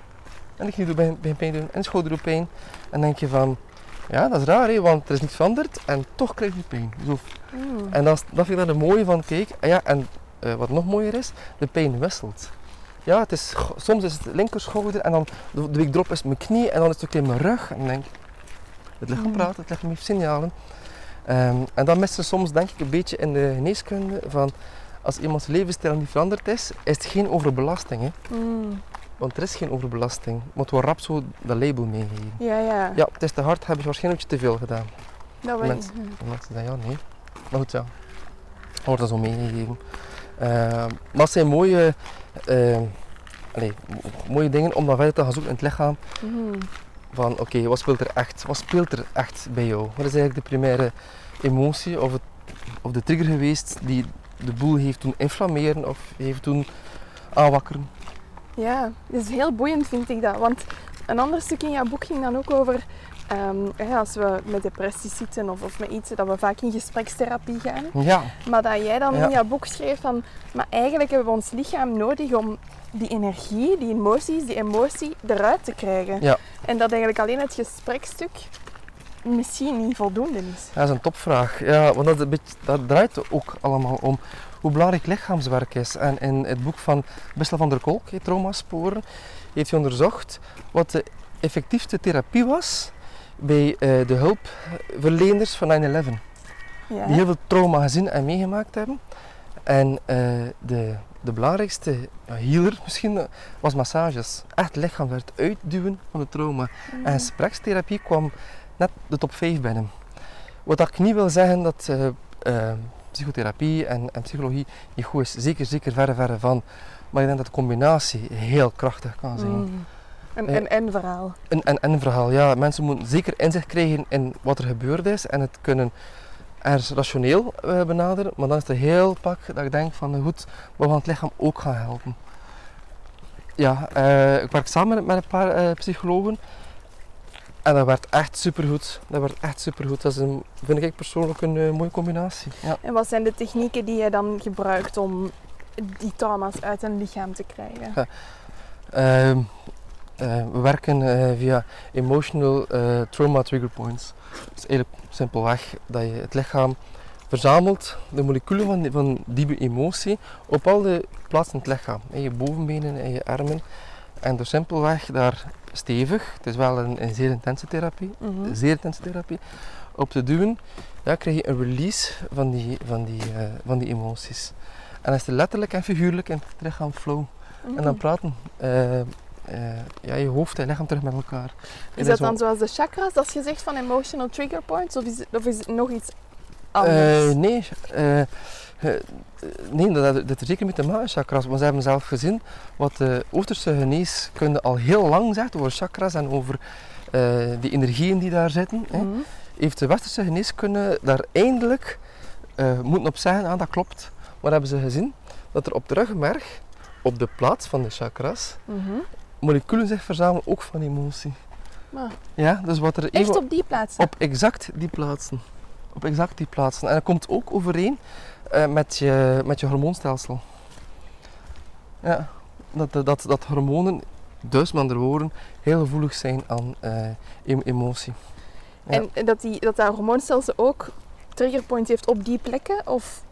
En de knie doet begint pijn doen en de schouder doet pijn. En dan denk je van, ja dat is raar hè, want er is niets veranderd en toch krijg je pijn. Zo. Mm. En dat, dat vind ik dan het mooie van, kijk, en ja, en eh, wat nog mooier is, de pijn wisselt. Ja, het is, soms is het linkerschouder en dan de, de week erop is mijn knie en dan is het ook in mijn rug. En dan denk ik, het lichaam Mm. praat, het lichaam heeft signalen. Ehm, en dat mist er soms denk ik een beetje in de geneeskunde van als iemands levensstijl niet veranderd is, is het geen overbelasting. Hè? Mm. Want er is geen overbelasting. Moet wel rap zo dat label meegeven. Ja, ja. Ja, het is te hard, heb je waarschijnlijk te veel gedaan. Dat weet mensen. mensen zeggen ja, nee. Maar goed, ja. Wordt dat zo meegegeven. Ehm, maar het zijn mooie, ehm, allee, mo- mooie dingen om dan verder te gaan zoeken in het lichaam. Mhm. Van oké, wat speelt er echt? Wat speelt er echt bij jou? Wat is eigenlijk de primaire emotie of, het, of de trigger geweest die de boel heeft doen inflammeren of heeft doen aanwakkeren? Ja, dat is heel boeiend vind ik dat. Want een ander stuk in jouw boek ging dan ook over hè, als we met depressies zitten of, of met iets, dat we vaak in gesprekstherapie gaan. Ja, Maar dat jij dan Ja. in jouw boek schreef van, maar eigenlijk hebben we ons lichaam nodig om die energie, die emoties, die emotie eruit te krijgen. Ja. En dat eigenlijk alleen het gesprekstuk misschien niet voldoende is. dat is een topvraag. Ja, want dat, draait er ook allemaal om hoe belangrijk lichaamswerk is. En in het boek van Bissel van der Kolk, hè, Traumasporen, heeft hij onderzocht wat de effectiefste therapie was bij eh, de hulpverleners van 9-11. Ja. Die heel veel trauma gezien en meegemaakt hebben. En eh, de, de belangrijkste ja, healer misschien eh, was massages. Echt lichaamswerk uitduwen van het trauma. Mhm. En gesprekstherapie kwam net de top 5 binnen. Wat ik niet wil zeggen dat psychotherapie en, en psychologie niet goed is. Zeker, zeker verre, verre van. Maar ik denk dat de combinatie heel krachtig kan zijn. Mm. Een, een, een verhaal. Een, een, een verhaal, ja. Mensen moeten zeker inzicht krijgen in wat er gebeurd is en het kunnen ergens rationeel eh, benaderen, maar dan is het heel pak dat ik denk van eh, goed, we gaan het lichaam ook gaan helpen. Ja, eh, ik werk samen met, met een paar psychologen en dat werd echt supergoed. Dat werd echt supergoed. Dat is een, vind ik persoonlijk een mooie combinatie. Ja. En wat zijn de technieken die je dan gebruikt om die trauma's uit een lichaam te krijgen? Ehm, eh, we werken eh, via emotional eh, trauma trigger points. Dus eigenlijk simpelweg dat je het lichaam verzamelt, de moleculen van die, van die emotie, op al de plaatsen in het lichaam. In je bovenbenen en je armen. En door simpelweg daar stevig, het is wel een, een zeer intense therapie, Mhm. zeer intense therapie, op te duwen, ja, krijg je een release van die, van die, eh, van die emoties. En dan is letterlijk en figuurlijk in het lichaam flow. En dan praten. eh, eh, ja, je hoofd en lichaam terug met elkaar. Is dat dan zoals de chakras, als je zegt van emotional trigger points, of is het, of is het nog iets anders? Eh, nee, eh, eh, nee dat, dat heeft er zeker mee te maken, chakras. Maar ze hebben zelf gezien wat de Oosterse geneeskunde al heel lang zegt over chakras en over eh, die energieën die daar zitten. hè. Mhm. Heeft de Westerse geneeskunde daar eindelijk eh, moeten op zeggen, ah, dat klopt. Maar hebben ze gezien dat er op de ruggenmerg, op de plaats van de chakras, Mhm. Moleculen zich verzamelen, ook van emotie. Maar Ja, dus wat er echt op die plaats? op exact die plaatsen. Op exact die plaatsen. En dat komt ook overeen eh, met, je, met je hormoonstelsel. Ja, dat, dat, dat, dat hormonen, dus met andere woorden, heel gevoelig zijn aan eh, em- emotie. Ja. En dat, die, dat dat hormoonstelsel ook triggerpoints heeft op die plekken? Of...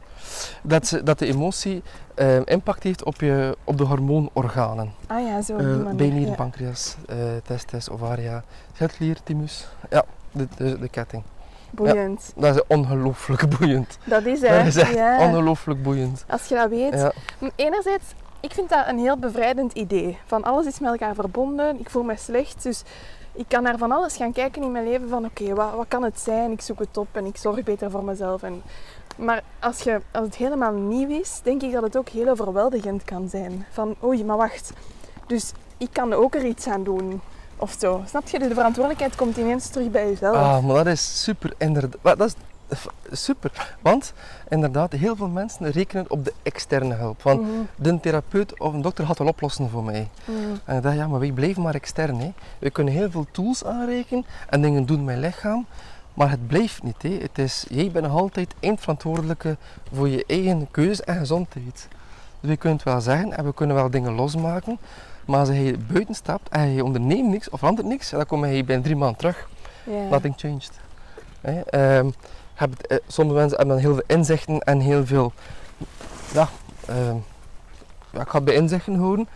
Dat, ze- dat de emotie eh, impact heeft op, je, op de hormoonorganen. Ah ja, zo op die Eh manier. benen, ja. pancreas, eh, testes, ovaria, schildklier, thymus. Ja, de, de, de ketting. Boeiend. Dat is ongelooflijk boeiend. Dat is hè. Dat is echt ja. ongelooflijk boeiend. Als je dat weet. Ja. Enerzijds, ik vind dat een heel bevrijdend idee. Van alles is met elkaar verbonden. Ik voel me slecht. Dus ik kan naar van alles gaan kijken in mijn leven. Van oké, wat, wat kan het zijn? Ik zoek het op en ik zorg beter voor mezelf. En, maar als, je, als het helemaal nieuw is, denk ik dat het ook heel overweldigend kan zijn. Van oei, maar wacht. Dus ik kan ook er iets aan doen. Of zo. Snap je? Dus de verantwoordelijkheid komt ineens terug bij jezelf. Ah, maar dat is super inderdaad. Dat is super. Want inderdaad, heel veel mensen rekenen op de externe hulp. Van Mhm, de therapeut of een dokter gaat wel oplossen voor mij. mhm. En ik dacht, ja, maar wij blijven maar extern. Hè. We kunnen heel veel tools aanrekenen en dingen doen met je lichaam. Maar het blijft niet. Hè. Het is, jij bent nog altijd eindverantwoordelijke voor je eigen keuzes en gezondheid. Dus kunnen het wel zeggen en we kunnen wel dingen losmaken. Maar als je buiten stapt en je onderneemt niks of verandert niks, dan kom je binnen drie maanden terug. Nothing changed. Hè, ehm, heb eh, sommige mensen hebben dan heel veel inzichten en heel veel. Ja, ehm, ja, ik ga het bij inzichten houden.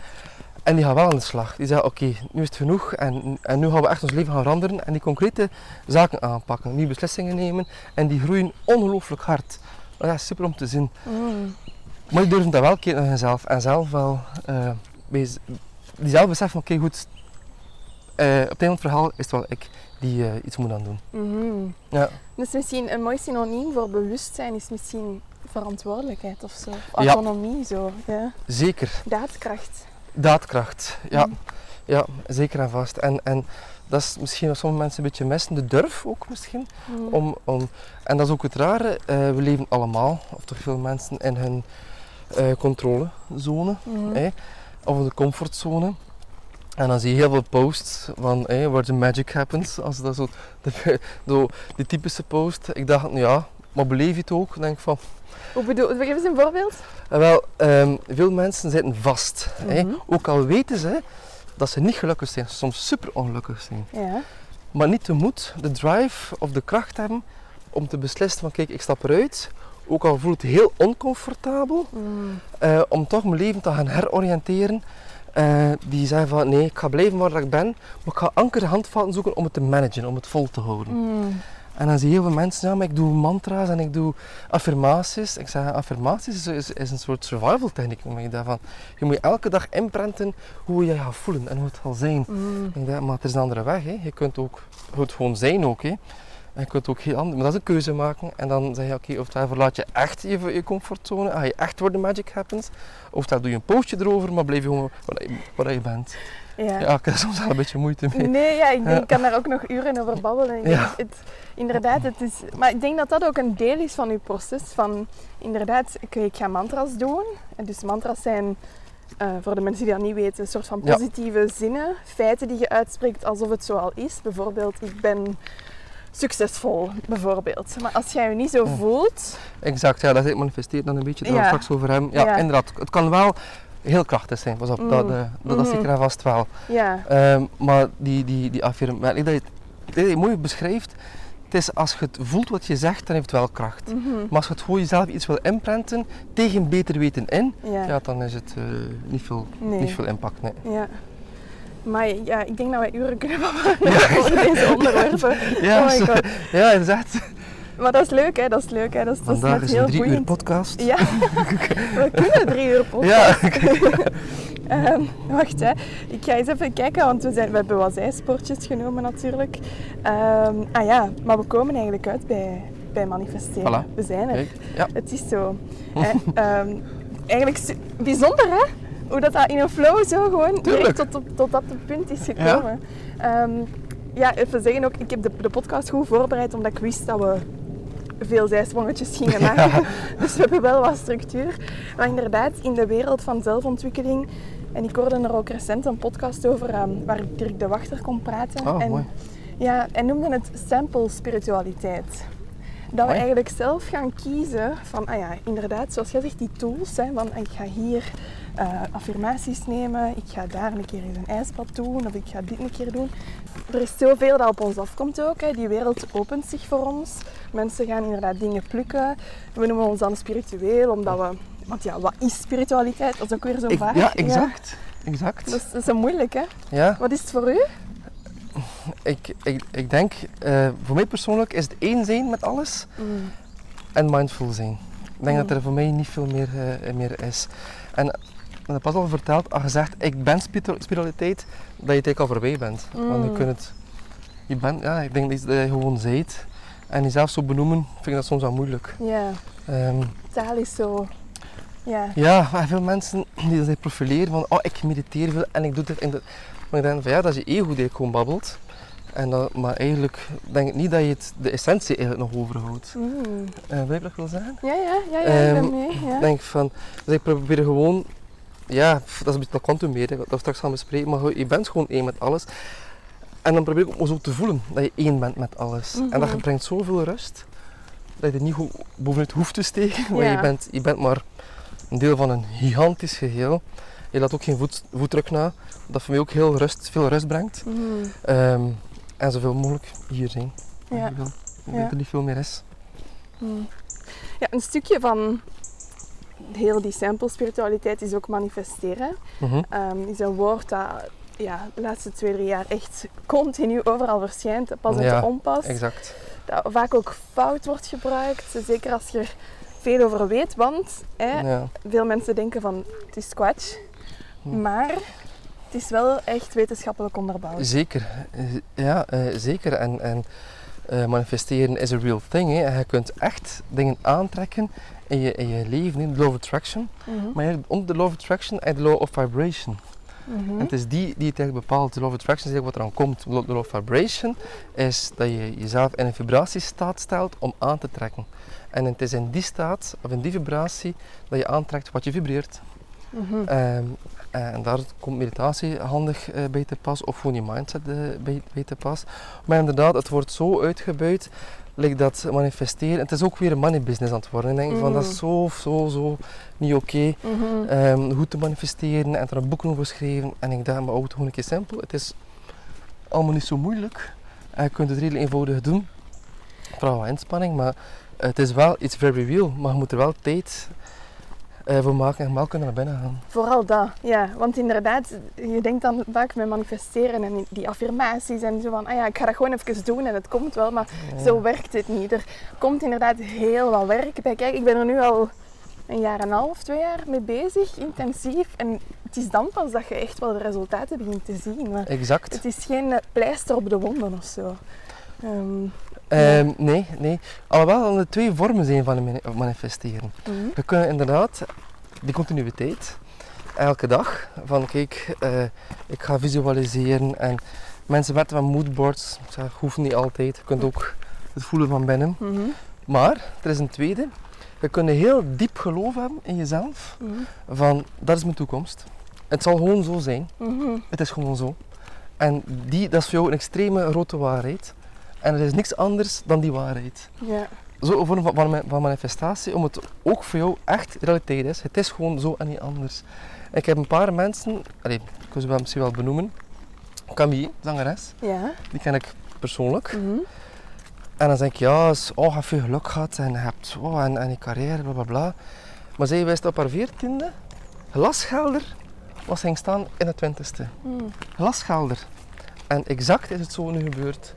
En die gaan wel aan de slag. Die zeggen: Oké, nu is het genoeg en, en nu gaan we echt ons leven gaan veranderen en die concrete zaken aanpakken. Nieuwe beslissingen nemen en die groeien ongelooflijk hard. Dat is super om te zien. Mhm. Maar die durven dat wel kijken naar zichzelf en zelf wel. bij z- die zelf beseffen: Oké, goed. eh, op het einde van het verhaal is het wel ik die eh, iets moet aan doen. Mhm. Ja. Dus misschien een mooi synoniem voor bewustzijn is misschien verantwoordelijkheid of zo. Ja. autonomie zo. Ja. Zeker. Daadkracht. Daadkracht, ja. Ja, zeker en vast. En, en dat is misschien wat sommige mensen een beetje missen, de durf ook misschien. Mhm. Om, om, en dat is ook het rare, eh, we leven allemaal, of toch veel mensen, in hun eh, controlezone, hè, of de comfortzone. En dan zie je heel veel posts van hey, where the magic happens, als dat zo, de, die typische post. Ik dacht, nou ja, maar beleef je het ook? Denk ik van, Hoe bedoel Geef eens een voorbeeld. eh, wel, ehm, veel mensen zitten vast. hè. Mhm. Ook al weten ze dat ze niet gelukkig zijn, soms super ongelukkig zijn. Ja. Maar niet de moed, de drive of de kracht hebben om te beslissen van kijk, ik stap eruit. Ook al voelt het heel oncomfortabel, Mhm. eh, om toch mijn leven te gaan heroriënteren. Eh, die zeggen van nee, ik ga blijven waar ik ben, maar ik ga anker handvatten zoeken om het te managen, om het vol te houden. Mhm. En dan zie je heel veel mensen, ja, maar ik doe mantra's en ik doe affirmaties. Ik zeg, affirmaties is, is, een soort survival techniek. noem ik daarvan. Je moet elke dag inprenten hoe je je gaat voelen en hoe het zal zijn. Mhm. Ik denk, maar het is een andere weg. Hè. Je kunt ook het gewoon zijn ook. Hè. En je kunt ook heel anders, maar dat is een keuze maken. En dan zeg je, oké, oftewel verlaat je echt je, je comfortzone, ga je echt waar de magic happens. Oftewel doe je een postje erover, maar blijf je gewoon waar je, waar je bent. Ja. Ja, ik heb soms wel een beetje moeite mee. Nee, ja, ik, denk, Ja. ik kan daar ook nog uren over babbelen. Ik denk, Ja. het, inderdaad, het is, maar ik denk dat dat ook een deel is van uw proces. Van, inderdaad, ik, ik ga mantra's doen. En dus mantra's zijn, eh, voor de mensen die dat niet weten, een soort van positieve zinnen. Feiten die je uitspreekt alsof het zo al is. Bijvoorbeeld, ik ben succesvol, bijvoorbeeld. Maar als jij je niet zo voelt... Exact, ja, dat manifesteren dan een beetje, daar Ja. straks over hem. Ja, Ja. inderdaad, het kan wel heel krachtig zijn, pas op, Mm. dat, eh, dat, dat Mhm. zeker en vast wel. Ja, Ehm, maar die, die, die affirmatie, dat je het dat je het mooi beschrijft, het is als je het voelt wat je zegt, dan heeft het wel kracht. mhm, Maar als je het gewoon jezelf iets wil imprinten, tegen beter weten in, ja. ja, dan is het eh, niet, veel, Nee. niet veel impact. Nee. Ja. Maar ja, ik denk dat wij uren kunnen babbelen Ja. over deze onderwerpen. Ja, oh my god. ja. Maar dat is leuk, hè? Dat is leuk, hè? Dat is, dat is is een heel drie uur boeiend. podcast. Ja, we kunnen drie uur podcast. Ja, Ehm, wacht, hè. Ik ga eens even kijken, want we, zijn, we hebben wat zijsportjes genomen natuurlijk. Ehm, ah ja, maar we komen eigenlijk uit bij, bij manifesteren. Voilà. We zijn er. Ja. Het is zo. hè. Ehm, eigenlijk bijzonder, hè? Hoe dat, dat in een flow zo gewoon tot, op- tot dat punt is gekomen. Ja, ja even zeggen ook, ik heb de, de podcast goed voorbereid omdat ik wist dat we veel zijsprongetjes gingen maken. Dus we hebben wel wat structuur. Maar inderdaad, in de wereld van zelfontwikkeling, en ik hoorde er ook recent een podcast over ehm, waar Dirk de Wachter kon praten. Oh, en, mooi. Ja, hij noemde het sample spiritualiteit. Dat we Mooi. eigenlijk zelf gaan kiezen van, ah ja, inderdaad, zoals jij zegt, die tools. Hè, van ik ga hier eh, affirmaties nemen, ik ga daar een keer eens een ijsbad doen of ik ga dit een keer doen. Er is zoveel dat op ons afkomt ook. Hè. Die wereld opent zich voor ons. Mensen gaan inderdaad dingen plukken. We noemen ons dan spiritueel, omdat we... Want ja, wat is spiritualiteit? Dat is ook weer zo'n Ik- vraag. ja, exact. exact. Dat is, dat is een moeilijk, hè? Ja, Wat is het voor u? ik, ik, ik denk, eh, voor mij persoonlijk is het één zijn met alles en mindful zijn. Ik denk Mm. dat er voor mij niet veel meer, eh, meer is. En ik heb pas al verteld, als je zegt ik ben spiritualiteit, dat je het eigenlijk al voorbij bent. Want je Mm. kunt het, je bent, ja, ik denk dat je dat je gewoon zijt. En jezelf zo benoemen, vind ik dat soms wel moeilijk. Ja, Ehm, taal is zo... Ja. ja, maar veel mensen die zich profileren van, oh ik mediteer veel en ik doe dit en dat. Maar ik denk van ja, dat is je ego die gewoon babbelt. En dat, maar eigenlijk denk ik niet dat je het, de essentie eigenlijk nog overhoudt. Mm. Eh wat ik nog wil zeggen? Ja, ja, ja, ja, ik ben Ehm, mee. Ja. Ik denk van, dus ik probeer gewoon, ja, pff, dat is een beetje dat quantum meer, hè, wat we straks gaan bespreken, maar je bent gewoon één met alles. En dan probeer ik ook zo te voelen dat je één bent met alles. En dat Mhm. brengt zoveel rust, dat je er niet bovenuit hoeft te steken, want Ja. je, bent, je bent maar een deel van een gigantisch geheel. Je laat ook geen voet, voetdruk na, dat voor mij ook heel rust, veel rust brengt. Mm. En zoveel mogelijk hier zijn. Ja. Ik Ja. dat er niet veel meer is. Mm. Ja, een stukje van heel die sample spiritualiteit is ook manifesteren. Ehm, is een woord dat ja, de laatste twee, drie jaar echt continu overal verschijnt, pas uit Ja, onpas. Exact. Dat vaak ook fout wordt gebruikt, zeker als je er veel over weet, want Ja. veel mensen denken van het is squash, Hm. maar het is wel echt wetenschappelijk onderbouwd. Zeker, ja, eh, zeker. En, en eh, manifesteren is a real thing. Hè. En je kunt echt dingen aantrekken in je, in je leven, in de law of attraction. Mhm. Maar ja, onder de law of attraction en de law of vibration. Mhm. En het is die die het eigenlijk bepaalt. De law of attraction is eigenlijk wat eraan komt. De law of vibration is dat je jezelf in een vibratiestaat stelt om aan te trekken. En het is in die staat, of in die vibratie, dat je aantrekt wat je vibreert. Mhm. Ehm, en daar komt meditatie handig eh, bij te pas, of gewoon je mindset eh, bij, bij te pas. Maar inderdaad, het wordt zo uitgebuit, like dat manifesteren. Het is ook weer een money business aan het worden. Ik denk van, dat Mm. is zo, zo, zo niet oké. Mhm. Ehm, hoe te manifesteren en er een boek over geschreven. En ik dacht, maar het gewoon een keer simpel. Het is allemaal niet zo moeilijk. En je kunt het redelijk eenvoudig doen. Vooral wat inspanning, maar het is wel iets very real. Maar je moet er wel tijd eh, voor maken en wel kunnen naar binnen gaan. Vooral dat, ja. Want inderdaad, je denkt dan vaak met manifesteren en die affirmaties en zo van, ah ja, ik ga dat gewoon even doen en het komt wel, maar zo werkt het niet. Er komt inderdaad heel wat werk bij. Kijk, ik ben er nu al een jaar en een half, twee jaar mee bezig, intensief. En het is dan pas dat je echt wel de resultaten begint te zien. Maar Exact. het is geen pleister op de wonden of zo. Ehm, nee, nee. Alhoewel er twee vormen zijn van mani- manifesteren. Mhm. We kunnen inderdaad die continuïteit, elke dag, van kijk, eh, ik ga visualiseren en mensen werken met moodboards, zeg, hoeft niet altijd, je kunt ook het voelen van binnen. Mhm. Maar, er is een tweede, je kunt een heel diep geloof hebben in jezelf, Mhm. van dat is mijn toekomst. Het zal gewoon zo zijn, het is gewoon zo. En die, dat is voor jou een extreme grote waarheid. En er is niks anders dan die waarheid. Ja. Zo'n vorm van, van, van manifestatie, om het ook voor jou echt realiteit is. Het is gewoon zo en niet anders. Ik heb een paar mensen, allee, ik kan ze wel misschien wel benoemen. Camille, zangeres, Ja. die ken ik persoonlijk. Mhm. En dan denk ik, ja, oh, je hebt veel geluk gehad en je hebt oh, en, en je carrière, bla bla bla. Maar zij wist op haar veertiende, glasgelder, was ging staan in de twintigste. Mhm. Glasgelder. En exact is het zo nu gebeurd.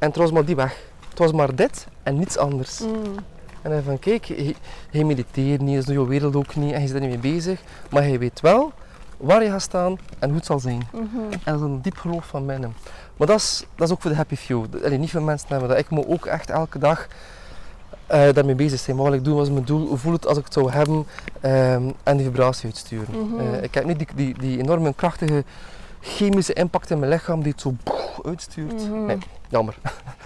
En het was maar die weg. Het was maar dit en niets anders. Mhm. En dan van kijk, je, je mediteert niet, is nu je wereld ook niet en je zit er niet mee bezig. Maar je weet wel waar je gaat staan en hoe het zal zijn. Mhm. En dat is een diep geloof van binnen. Maar dat is, dat is ook voor de happy few. Allee, niet veel mensen hebben dat. Ik moet ook echt elke dag eh, daarmee bezig zijn. Wat wil ik doen? Wat is mijn doel? Hoe voel het als ik het zou hebben? Ehm, en die vibratie uitsturen. Mhm. Eh, ik heb niet die, die, die enorme krachtige chemische impact in mijn lichaam die het zo boef uitstuurt. Mhm. Nee, jammer.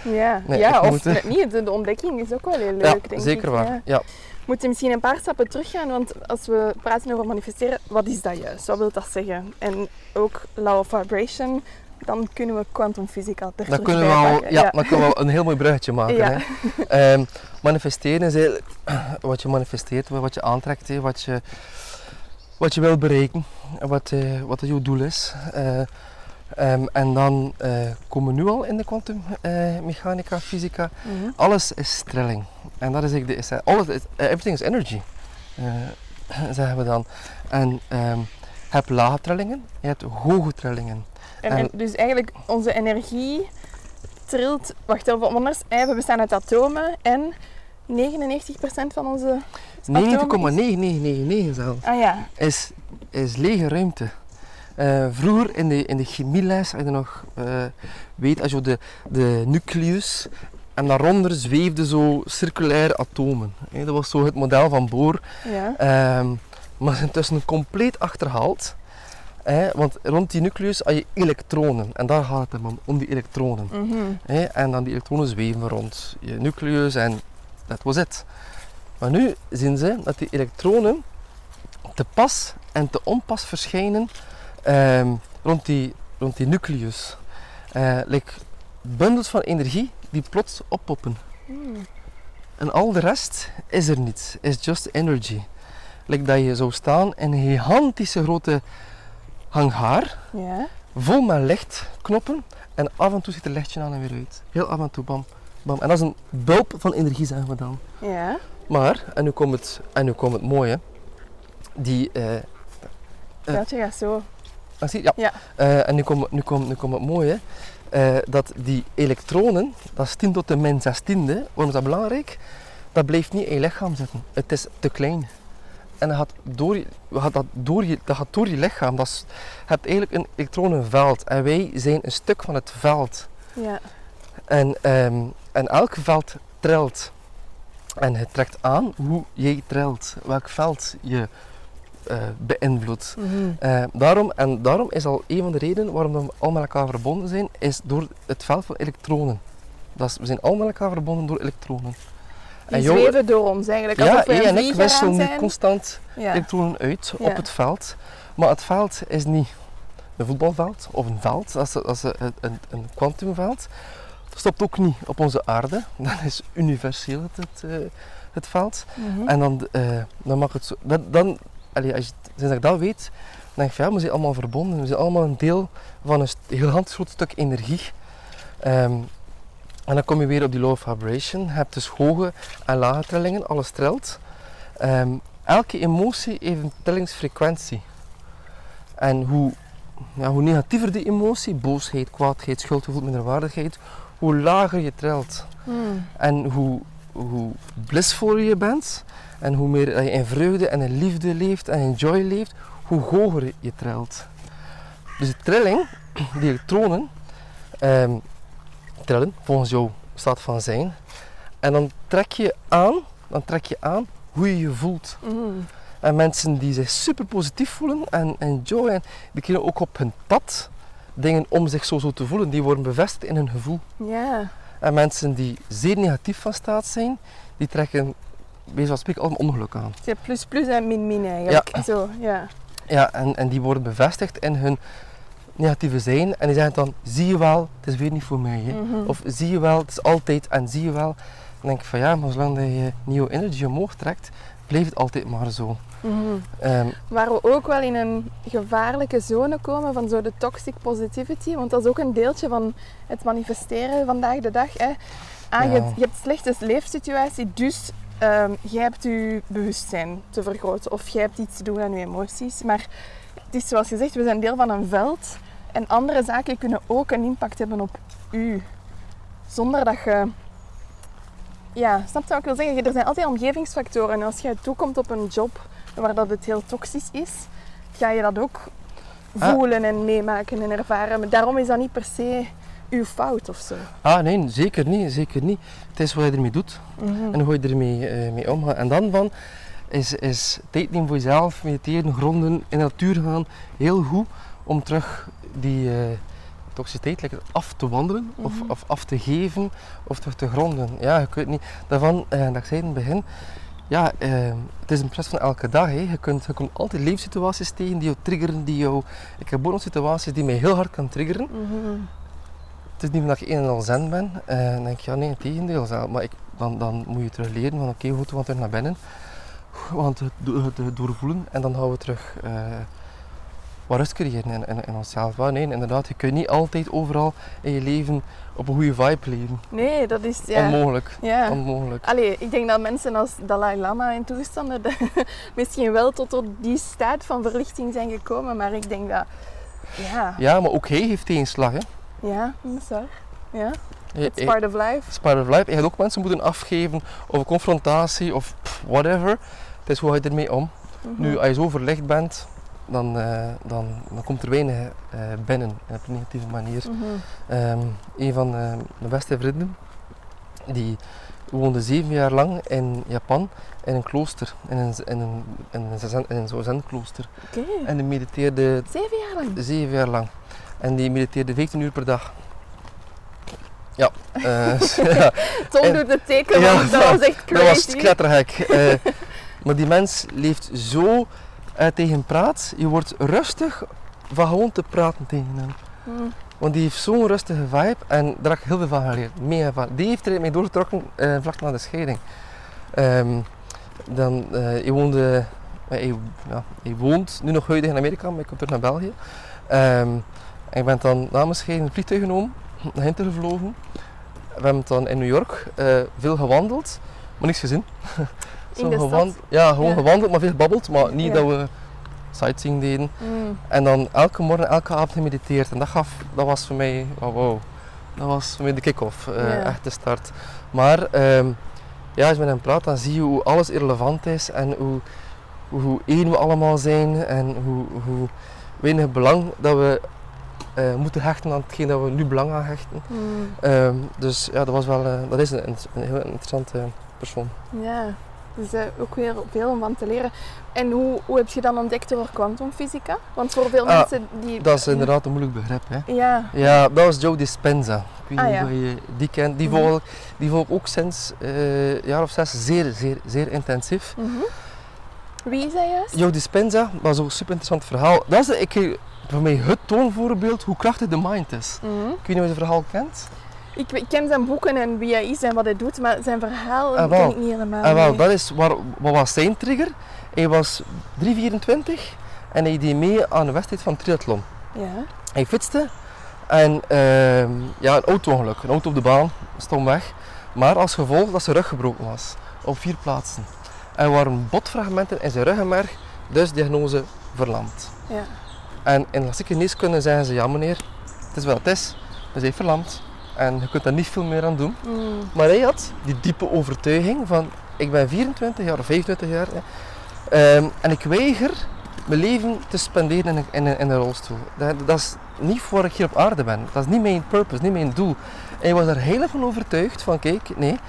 Ja, Nee, ja of moet, niet. De, de ontdekking is ook wel heel leuk, ja, denk zeker ik. waar. Ja. Ja. We moeten misschien een paar stappen teruggaan, want als we praten over manifesteren, wat is dat juist? Wat wil dat zeggen? En ook law of vibration, dan kunnen we kwantumfysica er Dan kunnen, we wel, pakken. ja, dan kunnen we een heel mooi bruggetje maken. Ja. Hè. Ehm, manifesteren is eigenlijk wat je manifesteert, wat je aantrekt, hè, wat, je, wat je wil bereiken, wat, eh, wat jouw doel is. Eh, ehm, en dan eh, komen we nu al in de kwantummechanica, fysica. Mhm. Alles is trilling. En dat is eigenlijk de essentie. Alles is, eh, everything is energy, eh, zeggen we dan. En ehm, je hebt lage trillingen, je hebt hoge trillingen. En, En- en dus eigenlijk onze energie trilt, wacht even, anders, hè, we bestaan uit atomen en 99% van onze atomen is- 90,9999 zelf. Ah ja, is, is lege ruimte. Eh, vroeger in de, in de chemieles, als je nog eh, weet, als je de, de nucleus en daaronder zweefden zo circulaire atomen. Dat was zo het model van Bohr. ja. Ehm, maar zijn intussen compleet achterhaald. Want rond die nucleus had je elektronen. En daar gaat het om, om die elektronen. Mhm. En dan die elektronen zweven rond je nucleus en dat was het. Maar nu zien ze dat die elektronen te pas en te onpas verschijnen ehm, rond, die, rond die nucleus. Eh like bundels van energie die plots oppoppen. Mm. En al de rest is er niet, is just energy. Like dat je zou staan in een gigantische grote hangaar Ja. vol met lichtknoppen en af en toe zit er lichtje aan en weer uit. Heel af en toe, bam, bam. En dat is een bulp van energie, zeggen we dan. Ja. Maar, en nu komt het, en nu komt het mooie, die, eh, Veldje gaat zo. Ah, zie, ja. Ja. Eh, en nu komt, nu, komt, nu komt het mooie, eh, dat die elektronen, dat is 10 tot de min 16e, waarom is dat belangrijk? Dat blijft niet in je lichaam zitten. Het is te klein. En dat gaat door je, gaat dat door je, dat gaat door je lichaam. Dat is, je hebt eigenlijk een elektronenveld. En wij zijn een stuk van het veld. Ja. En, ehm, en elk veld trilt. En het trekt aan hoe jij trilt. Welk veld je eh, beïnvloedt. Mhm. Eh, daarom, en daarom is al een van de redenen waarom we allemaal met elkaar verbonden zijn, is door het veld van elektronen. Dat is, we zijn allemaal met elkaar verbonden door elektronen. Die jou- zweven door ons eigenlijk. ja, alsof we jij een en ik wisselen nu constant Ja. elektronen uit Ja. op het veld. Maar het veld is niet een voetbalveld of een veld, dat is, dat is een, kwantumveld. Dat stopt ook niet op onze aarde, dat is universeel het, het, eh, het veld. Mhm. En dan, dan mag het zo. Dat, dan, allee, als je, sinds ik dat weet, dan denk ik van ja, we zijn allemaal verbonden. We zijn allemaal een deel van een heel groot stuk energie. Ehm, en dan kom je weer op die of vibration. Je hebt dus hoge en lage trillingen, alles trilt. Ehm, elke emotie heeft een trillingsfrequentie. En hoe, ja, hoe negatiever die emotie, boosheid, kwaadheid, schuldgevoel, minderwaardigheid, hoe lager je trilt. Mm. En hoe, hoe blissvoller je bent en hoe meer dat je in vreugde en in liefde leeft en in joy leeft, hoe hoger je trilt. Dus de trilling, die elektronen, ehm, trillen volgens jouw staat van zijn. En dan trek je aan, dan trek je aan hoe je je voelt. Mm. En mensen die zich super positief voelen en enjoy, en die kunnen ook op hun pad dingen om zich zo, zo te voelen, die worden bevestigd in hun gevoel. Ja. En mensen die zeer negatief van staat zijn, die trekken, wees van spreken, allemaal ongeluk aan. Je hebt plus plus en min min eigenlijk. Zo, ja. Ja, en, en die worden bevestigd in hun negatieve zijn. En die zeggen dan, zie je wel, het is weer niet voor mij. Hè. Mhm. Of zie je wel, het is altijd en zie je wel. Dan denk ik van ja, maar zolang je nieuwe energy omhoog trekt, blijft het altijd maar zo. Mhm. Ehm, Waar we ook wel in een gevaarlijke zone komen van zo de toxic positivity. Want dat is ook een deeltje van het manifesteren vandaag de dag. Hè. Ah, je, Ja. hebt, je hebt slechte leefsituatie, dus ehm jij hebt je bewustzijn te vergroten. Of jij hebt iets te doen aan je emoties. Maar het is zoals gezegd, we zijn deel van een veld. En andere zaken kunnen ook een impact hebben op u. Zonder dat je... Ja, snap je wat ik wil zeggen? Er zijn altijd omgevingsfactoren. En als jij toekomt op een job waar dat het heel toxisch is, ga je dat ook Ah. voelen en meemaken en ervaren. Maar daarom is dat niet per se uw fout of zo. ah nee, zeker niet, zeker niet. Het is wat je ermee doet en hoe je ermee eh, mee omgaat. En dan van is, is tijd nemen voor jezelf, mediteren, gronden, in de natuur gaan, heel goed om terug die eh, toxiciteit lekker af te wandelen of, Mhm. of af te geven of terug te gronden. Ja, je kunt niet. Daarvan, eh, dat ik zei in het begin, ja, eh, het is een proces van elke dag. Hè. Je, kunt, je komt altijd leefsituaties tegen die jou triggeren, die jou... Ik heb situaties die mij heel hard kan triggeren. Mhm. Het is niet dat ik een en al zen ben. Eh, dan denk ik, ja nee, het tegendeel. zelf. Maar ik, dan, dan moet je terug leren van oké, goed, we gaan terug naar binnen. Want het, do- het, het doorvoelen en dan gaan we terug eh, wat rust creëren in, in, in onszelf. Ja, nee, inderdaad, je kunt niet altijd overal in je leven op een goede vibe leven. Nee, dat is... Ja. Onmogelijk. ja. Onmogelijk. Allee, ik denk dat mensen als Dalai Lama en toestanden de- misschien wel tot op die staat van verlichting zijn gekomen, maar ik denk dat, ja, Ja, maar ook hij heeft tegenslag. Hè. Ja, dat is waar. Ja, it's part of life. It's part of life. Je gaat ook mensen moeten afgeven of een confrontatie of whatever. Het is hoe ga je ermee om. Mhm. Nu, als je zo verlicht bent, dan, eh, dan, dan komt er weinig eh, binnen op een negatieve manier. Ehm, een van eh, mijn beste vrienden, die woonde zeven jaar lang in Japan in een klooster, in een, in een, in een, in een zenklooster. En die mediteerde zeven jaar lang. zeven jaar lang. En die mediteerde 15 uur per dag. Ja, ja, Tom En- doet het teken, Ja, dat was echt dat was crazy. klettergek. Eh, maar die mens leeft zo eh, tegen praat. Je wordt rustig van gewoon te praten tegen hem. Mm. Want die heeft zo'n rustige vibe en daar heb ik heel veel van geleerd. Mega van. Die heeft er mee doorgetrokken vlak na de scheiding. Ehm, dan, hij, woonde, hij, ja, hij woont nu nog huidig in Amerika, maar ik kom terug naar België. Ehm, ik ben dan na mijn scheiding een vliegtuig genomen, naar Hinter gevlogen. We hebben dan in New York eh, veel gewandeld, maar niks gezien. Zo de gewan- stad? Ja, gewoon Ja. gewandeld, maar veel gebabbeld, maar niet Ja. dat we sightseeing deden. Mm. En dan elke morgen, elke avond gemediteerd. En dat, gaf, dat was voor mij, oh, wow, dat was voor mij de kick-off, Ja. echt de start. Maar ehm, ja, als je met hem praat, dan zie je hoe alles irrelevant is en hoe, hoe één we allemaal zijn en hoe, hoe weinig belang dat we eh, moeten hechten aan hetgeen dat we nu belang aan hechten. Mm. Ehm, dus ja, dat, was wel, eh, dat is een, een heel interessante persoon. Ja, dus eh, ook weer veel om van te leren. En hoe, hoe heb je dan ontdekt over kwantumfysica? Want voor veel Ah, mensen die... Dat is inderdaad een moeilijk begrip. Hè? Ja, Ja, dat was Joe Dispenza. Ik weet Ah, niet ja. of je die kent. Die Mhm. volg, die volg ook sinds een jaar of zes zeer, zeer, zeer intensief. Mhm. Wie is hij juist? Joe Dispenza, dat is ook een super interessant verhaal. Dat is ik, voor mij het toonvoorbeeld hoe krachtig de mind is. Mhm. Ik weet niet of je het verhaal kent. Ik, ik ken zijn boeken en wie hij is en wat hij doet, maar zijn verhaal Ah, wel. ken ik niet helemaal. En wel, nee. dat is waar, wat was zijn trigger? Hij was 324 en hij deed mee aan de wedstrijd van triathlon. Ja. Hij fietste en ehm, ja, een auto-ongeluk. Een auto op de baan, stond weg. Maar als gevolg dat zijn rug gebroken was. Op vier plaatsen. Er waren botfragmenten in zijn ruggenmerg, dus diagnose verlamd. Ja. En in klassieke geneeskunde zeggen ze, ja meneer, het is wat het is. Hij is verlamd. En je kunt daar niet veel meer aan doen. Mm. Maar hij had die diepe overtuiging van, ik ben 24 jaar of 25 jaar. hè, ehm, en ik weiger mijn leven te spenderen in een, in een, in een rolstoel. Dat, dat is niet voor ik hier op aarde ben. Dat is niet mijn purpose, niet mijn doel. En hij was er heilig van overtuigd van kijk, nee,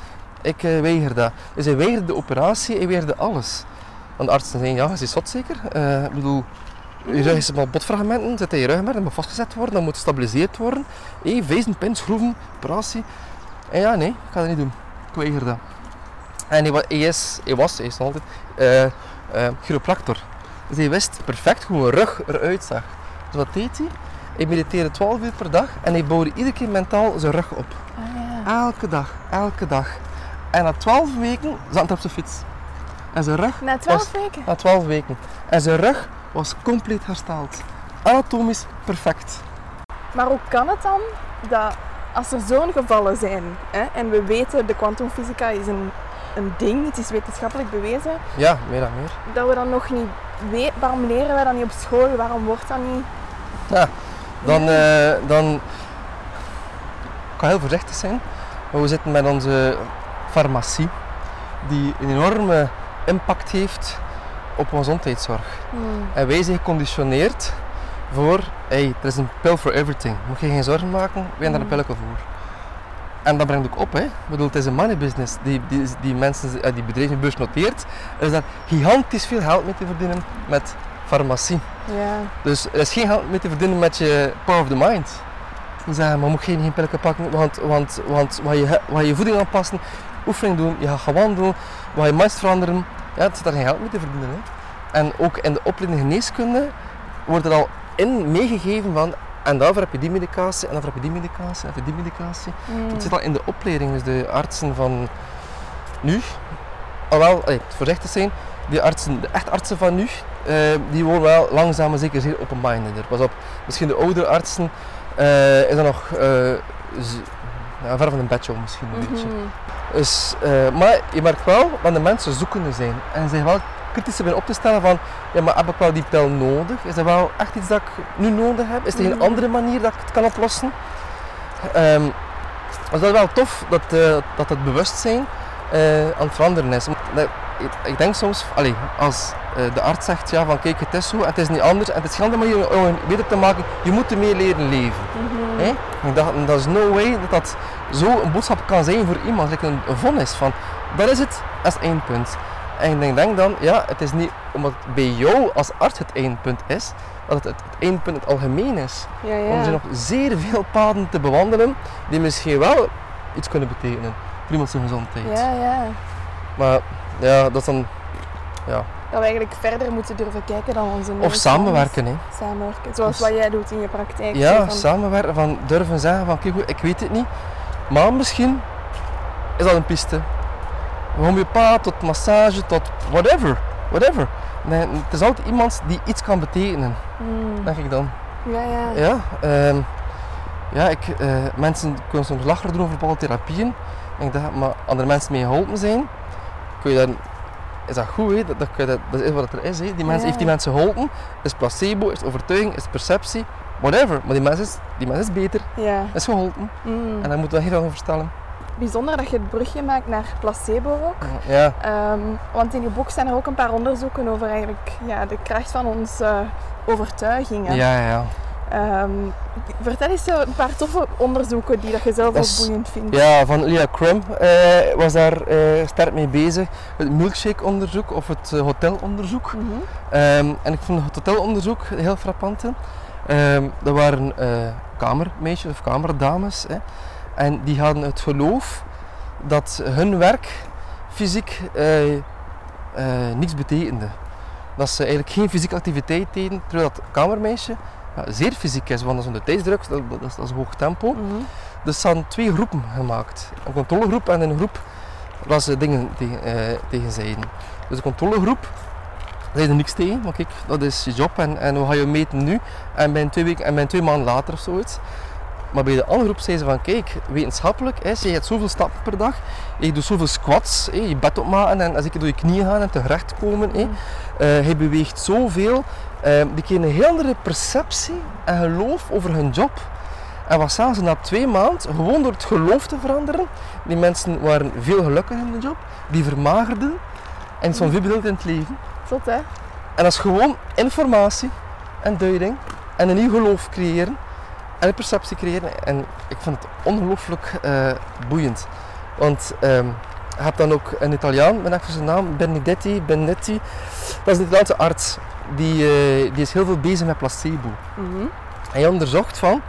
ik uh, weiger dat. Dus hij weigerde de operatie, hij weigerde alles. Want de artsen zeiden, ja, je is zot zeker. Uh, ik bedoel, je rug is maar botfragmenten, zit in je rugmerg, dat moet vastgezet worden, dat moet gestabiliseerd worden. Hey, vezen, pin, schroeven, operatie. En ja, nee, ik ga dat niet doen. Ik weiger dat. En hij was, hij, is, hij was, hij is altijd, uh, uh, chiropractor. Dus hij wist perfect hoe een rug eruit zag. Dus wat deed hij? Hij mediteerde 12 uur per dag en hij bouwde iedere keer mentaal zijn rug op. Ah, ja. Elke dag, elke dag. En na 12 weken zat hij op zijn fiets. En zijn rug Na 12 was, weken? na 12 weken. En zijn rug was compleet hersteld. Anatomisch perfect. Maar hoe kan het dan dat als er zo'n gevallen zijn, hè, en we weten de kwantumfysica is een, een ding, het is wetenschappelijk bewezen, Ja, meer dan meer. dat we dan nog niet weten, waarom leren wij dat niet op school, waarom wordt dat niet... Ja, dan, eh, dan ik kan heel voorzichtig zijn. Maar we zitten met onze farmacie, die een enorme impact heeft op gezondheidszorg. En wij zijn geconditioneerd voor, hey, er is een pill for everything. Moet je geen zorgen maken, we hebben daar een pilletje voor. En dat brengt ook op, hè. Ik bedoel, het is een money business. Die, die, die mensen, eh, die bedrijven beurs noteert, er is daar gigantisch veel geld mee te verdienen met farmacie. Dus er is geen geld mee te verdienen met je power of the mind. Ze zeggen, maar moet geen, geen pilletje pakken, want, want, want wat je, wat je voeding aanpassen, oefening doen, je gaat gaan wandelen, wat je mindset veranderen, ja, het zit daar geen geld mee te verdienen. Hè. En ook in de opleiding geneeskunde wordt er al in meegegeven van, en daarvoor heb je die medicatie, en daarvoor heb je die medicatie, en die medicatie. Mm. Het zit al in de opleiding, dus de artsen van nu, alhoewel, allee, voorzichtig zijn, die artsen, de echt artsen van nu, eh, die worden wel langzaam maar zeker zeer open-mindeder. Pas op, misschien de oudere artsen eh, is dat nog eh, ja, ver van een bedje om misschien een beetje. Mhm. Dus, eh, maar je merkt wel dat de mensen zoekende zijn en zijn wel kritisch beginnen op te stellen van ja, maar heb ik wel die pil nodig? Is dat wel echt iets dat ik nu nodig heb? Is er geen Mhm. andere manier dat ik het kan oplossen? Dus dat is wel tof dat, eh, dat het bewustzijn eh, aan het veranderen is. Dat- ik, ik denk soms, als de arts zegt ja, van kijk het is zo en het is niet anders en het is geen andere manier om je beter te maken, je moet ermee leren leven. Mhm. Ik dacht, dat is no way dat dat zo een boodschap kan zijn voor iemand. Like een, een vonnis van, dat is het, dat is het eindpunt. En ik denk, dan, ja, het is niet omdat het bij jou als arts het eindpunt is, dat het het, het eindpunt in het algemeen is. Ja, Want er zijn nog zeer veel paden te bewandelen die misschien wel iets kunnen betekenen voor iemand zijn gezondheid. Ja, ja. Maar ja, dat is dan, ja. Dat we eigenlijk verder moeten durven kijken dan onze Of neus samenwerken, hè. Samenwerken, zoals Dus- wat jij doet in je praktijk. Ja, van- samenwerken, van durven zeggen van kijk, ik weet het niet, maar misschien is dat een piste. Homeopaat tot massage tot whatever, whatever. Nee, het is altijd iemand die iets kan betekenen, Mm. denk ik dan. Ja, ja. Ja, ehm, ja ik, eh, mensen kunnen soms lachen doen over bepaalde therapieën. En ik dacht, maar andere mensen mee geholpen zijn, kun je dan, is dat goed, hè? Dat, dat, dat, is wat er is. Hè? Die mensen, Ja. Heeft die mensen geholpen? Is placebo, is overtuiging, is perceptie, whatever. Maar die mens is, die mens is beter, ja. is geholpen. Mm. En daar moeten we heel veel over vertellen. Bijzonder dat je het brugje maakt naar placebo ook. Ja, Ehm, want in je boek zijn er ook een paar onderzoeken over eigenlijk ja, de kracht van onze overtuigingen. ja, ja. Ehm, vertel eens een paar toffe onderzoeken die dat je zelf Dat ook boeiend vindt. Ja, van Leah Crum eh, was daar eh, sterk mee bezig. Het milkshake-onderzoek of het eh, hotelonderzoek. Mhm. Ehm, en ik vond het hotelonderzoek heel frappant. Ehm, er waren kamermeisjes of kamerdames. Hè, en die hadden het geloof dat hun werk fysiek niets betekende. Dat ze eigenlijk geen fysieke activiteit deden, terwijl dat kamermeisje ja, zeer fysiek is, want dat is onder tijdsdruk, dat, dat, is, dat is hoog tempo. Mhm. Dus ze hadden twee groepen gemaakt. Een controlegroep en een groep waar ze dingen tegen, eh, tegen zeiden. Dus de controlegroep zeiden niks tegen, maar kijk, dat is je job en, en we gaan je meten nu en bij twee, weken, en bij twee maanden later of zoiets. Maar bij de andere groep zeiden ze van kijk, wetenschappelijk is, je hebt zoveel stappen per dag, je doet zoveel squats, je bed opmaken en als ik door je knieën gaan en terecht komen. Hè. Mhm. Eh, hij beweegt zoveel. Eh, die kregen een heel andere perceptie en geloof over hun job. En wat zagen ze na twee maanden? Gewoon door het geloof te veranderen. Die mensen waren veel gelukkiger in de job. Die vermagerden. En zo'n veel bedoeld in het leven. Zot hè? En dat is gewoon informatie en duiding en een nieuw geloof creëren en een perceptie creëren. En ik vind het ongelooflijk eh, boeiend. Want ehm, je hebt dan ook een Italiaan, ben even zijn naam, Benedetti, Benetti. Dat is een Italiaanse arts. Die, eh, die is heel veel bezig met placebo. Mhm. Hij onderzocht van,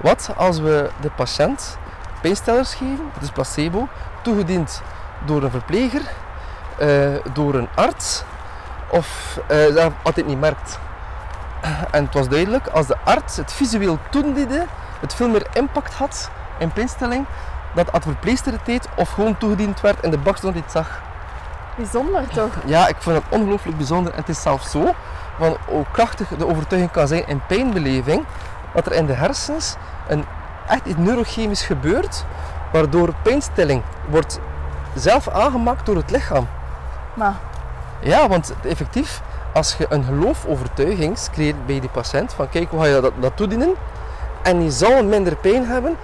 wat als we de patiënt pijnstillers geven, is placebo, toegediend door een verpleger, eh, door een arts, of uh, dat had het niet merkt. En het was duidelijk, als de arts het visueel toediende, het veel meer impact had in pijnstilling, dat het verpleegster het deed of gewoon toegediend werd in de bakstone die het zag. Bijzonder toch? Ja, ik vind het ongelooflijk bijzonder. En het is zelfs zo, van hoe krachtig de overtuiging kan zijn in pijnbeleving, dat er in de hersens een, echt iets neurochemisch gebeurt, waardoor pijnstilling wordt zelf aangemaakt door het lichaam. Maar, Ja, want effectief, als je een geloofovertuiging creëert bij die patiënt, van kijk, hoe ga je dat, dat toedienen, en die zal minder pijn hebben,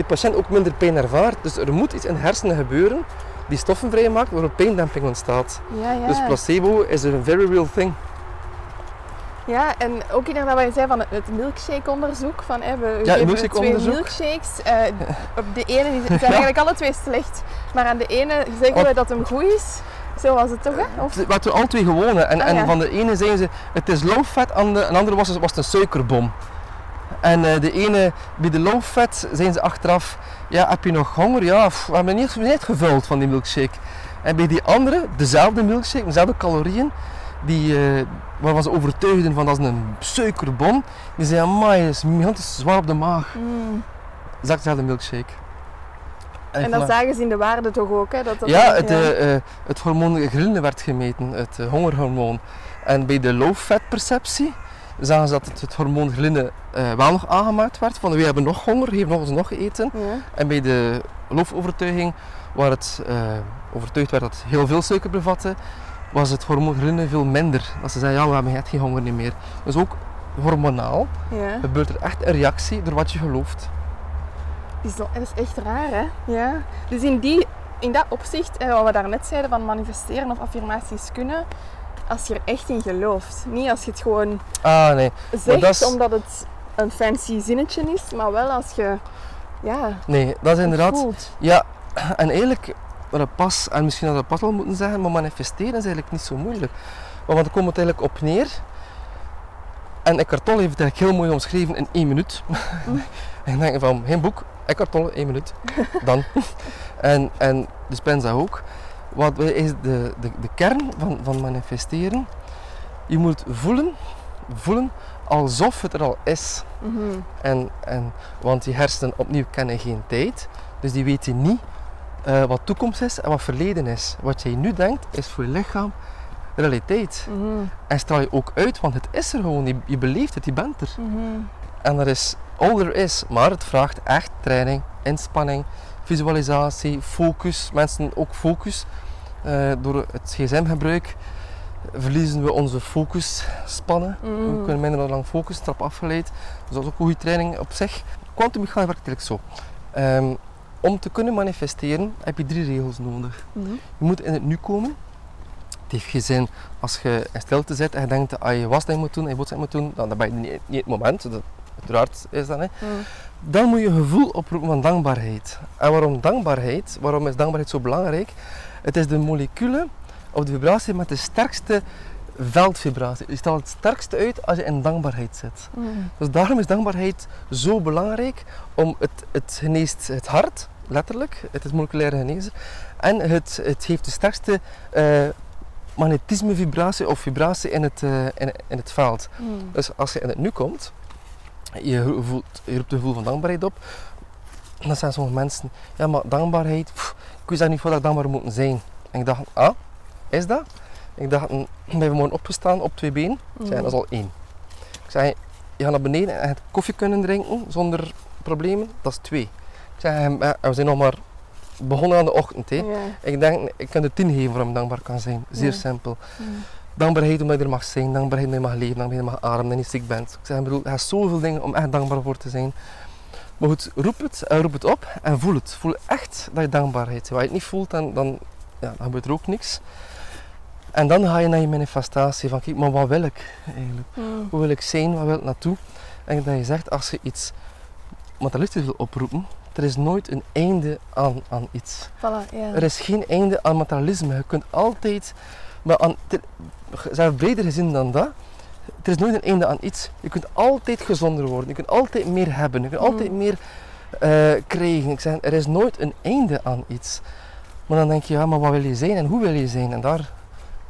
die patiënt ook minder pijn ervaart. Dus er moet iets in de hersenen gebeuren die stoffen vrijmaakt waardoor pijndemping ontstaat. ja, ja. Dus placebo is een very real thing. Ja, en ook inderdaad wat je zei van het, milkshake-onderzoek. Van, hè, we Ja, geven twee milkshakes. eh, op de ene die zijn eigenlijk alle twee slecht. Maar aan de ene zeggen we dat hem goed is. Zo was het toch, hè? Of, we alle twee gewonnen. En, Ah, en van de ene zeggen ze het is low fat, aan de, een andere was, was het een suikerbom. En eh, de ene, bij de low fat, zijn ze achteraf, ja, heb je nog honger? Ja, pff, we hebben niet, niet gevuld van die milkshake. En bij die andere, dezelfde milkshake, dezelfde calorieën, die, eh, waarvan ze overtuigden van dat is een suikerbom, die zeiden, amai, het is gigantisch zwaar op de maag. Mm. Exact dezelfde milkshake. En ik dat zagen ze in de waarde toch ook, hè? Dat dat ja, het, eh, het hormoon ghreline werd gemeten, het hongerhormoon. En bij de low-fat perceptie zagen ze dat het, het hormoon ghreline eh, wel nog aangemaakt werd. Van we hebben nog honger, geef nog eens nog eten. Ja. En bij de geloofovertuiging, waar het eh, overtuigd werd dat het heel veel suiker bevatte, was het hormoon ghreline veel minder. Dat ze zeiden, ja, we hebben echt geen honger niet meer. Dus ook hormonaal ja. gebeurt er echt een reactie door wat je gelooft. Bijzon- Dat is echt raar, hè? Ja. Dus in, die, in dat opzicht, hè, wat we daarnet zeiden, van manifesteren of affirmaties kunnen, als je er echt in gelooft. Niet als je het gewoon Ah, nee. zegt is- omdat het een fancy zinnetje is, maar wel als je ja, Nee, dat is het inderdaad... voelt. Ja, en eigenlijk, wat dat pas, en misschien had dat pas al moeten zeggen, maar manifesteren is eigenlijk niet zo moeilijk. Want daar komt het eigenlijk op neer. En Eckhart Tolle heeft het eigenlijk heel mooi omschreven in één minuut. en ik denk van, geen boek, Eckhart Tolle, één minuut. Dan. en, en Dispenza ook. Wat is de, de, de kern van, van manifesteren? Je moet voelen, voelen alsof het er al is. Mhm. En, en, want die hersenen opnieuw kennen geen tijd. Dus die weten niet eh, wat toekomst is en wat verleden is. Wat jij nu denkt, is voor je lichaam realiteit. Mhm. En straal je ook uit, want het is er gewoon. Je, je beleeft het, je bent er. Mhm. En dat is all there is. Maar het vraagt echt training, inspanning, visualisatie, focus. Mensen ook focus. Eh, door het gsm-gebruik verliezen we onze focusspannen. We Mhm. kunnen minder lang focussen, trap afgeleid. Dus dat is ook een goede training op zich. Quantummechanica werkt eigenlijk zo. Ehm, om te kunnen manifesteren heb je drie regels nodig. Mhm. Je moet in het nu komen. Het heeft geen zin als je in stilte zit en je denkt dat je was dat je moet doen en je boodschap moet doen, dan, dan ben je niet, niet het moment. Dat, uiteraard is dat. Hè. Mhm. Dan moet je een gevoel oproepen van dankbaarheid. En waarom dankbaarheid? Waarom is dankbaarheid zo belangrijk? Het is de moleculen of de vibratie met de sterkste veldvibratie. Je stelt het sterkste uit als je in dankbaarheid zit. Mhm. Dus daarom is dankbaarheid zo belangrijk om het, het geneest het hart, letterlijk, het is moleculaire genezen, en het, het heeft de sterkste eh magnetisme vibratie of vibratie in het, eh, in, in het veld. Mhm. Dus als je in het nu komt, je, voelt, je roept een gevoel van dankbaarheid op, dan zijn sommige mensen, ja maar dankbaarheid, pff, ik wist daar niet voor dat ik dankbaar moet zijn. En ik dacht, ah, is dat? Ik dacht, hm, ben je vanmorgen opgestaan op twee benen? Ik zei, dat is al één. Ik zei, je gaat naar beneden en je hebt koffie kunnen drinken zonder problemen, dat is twee. Ik zei, "Eh, we zijn nog maar begonnen aan de ochtend. Hè. Ja. Ik denk, ik kan er tien geven waarom ik dankbaar kan zijn. Zeer Ja. simpel. Mhm. Dankbaarheid omdat je er mag zijn, dankbaarheid omdat je mag leven, dankbaarheid dat je mag ademen en niet ziek bent. Ik zeg, ik bedoel, er zijn zoveel dingen om echt dankbaar voor te zijn. Maar goed, roep het, eh, roep het op en voel het. Voel echt dat je dankbaarheid hebt. Als je het niet voelt, dan, dan, ja, dan gebeurt er ook niks. En dan ga je naar je manifestatie van kijk, maar wat wil ik eigenlijk? Mm. Hoe wil ik zijn? Waar wil ik naartoe? En dat je zegt, als je iets materialistisch wil oproepen, er is nooit een einde aan, aan iets. Voilà. Er is geen einde aan materialisme. Je kunt altijd, maar aan, ter- zelfs breder gezien dan dat, er is nooit een einde aan iets. Je kunt altijd gezonder worden, je kunt altijd meer hebben, je kunt altijd Mm. meer eh, krijgen. Ik zeg, er is nooit een einde aan iets. Maar dan denk je, ja, maar wat wil je zijn en hoe wil je zijn? En daar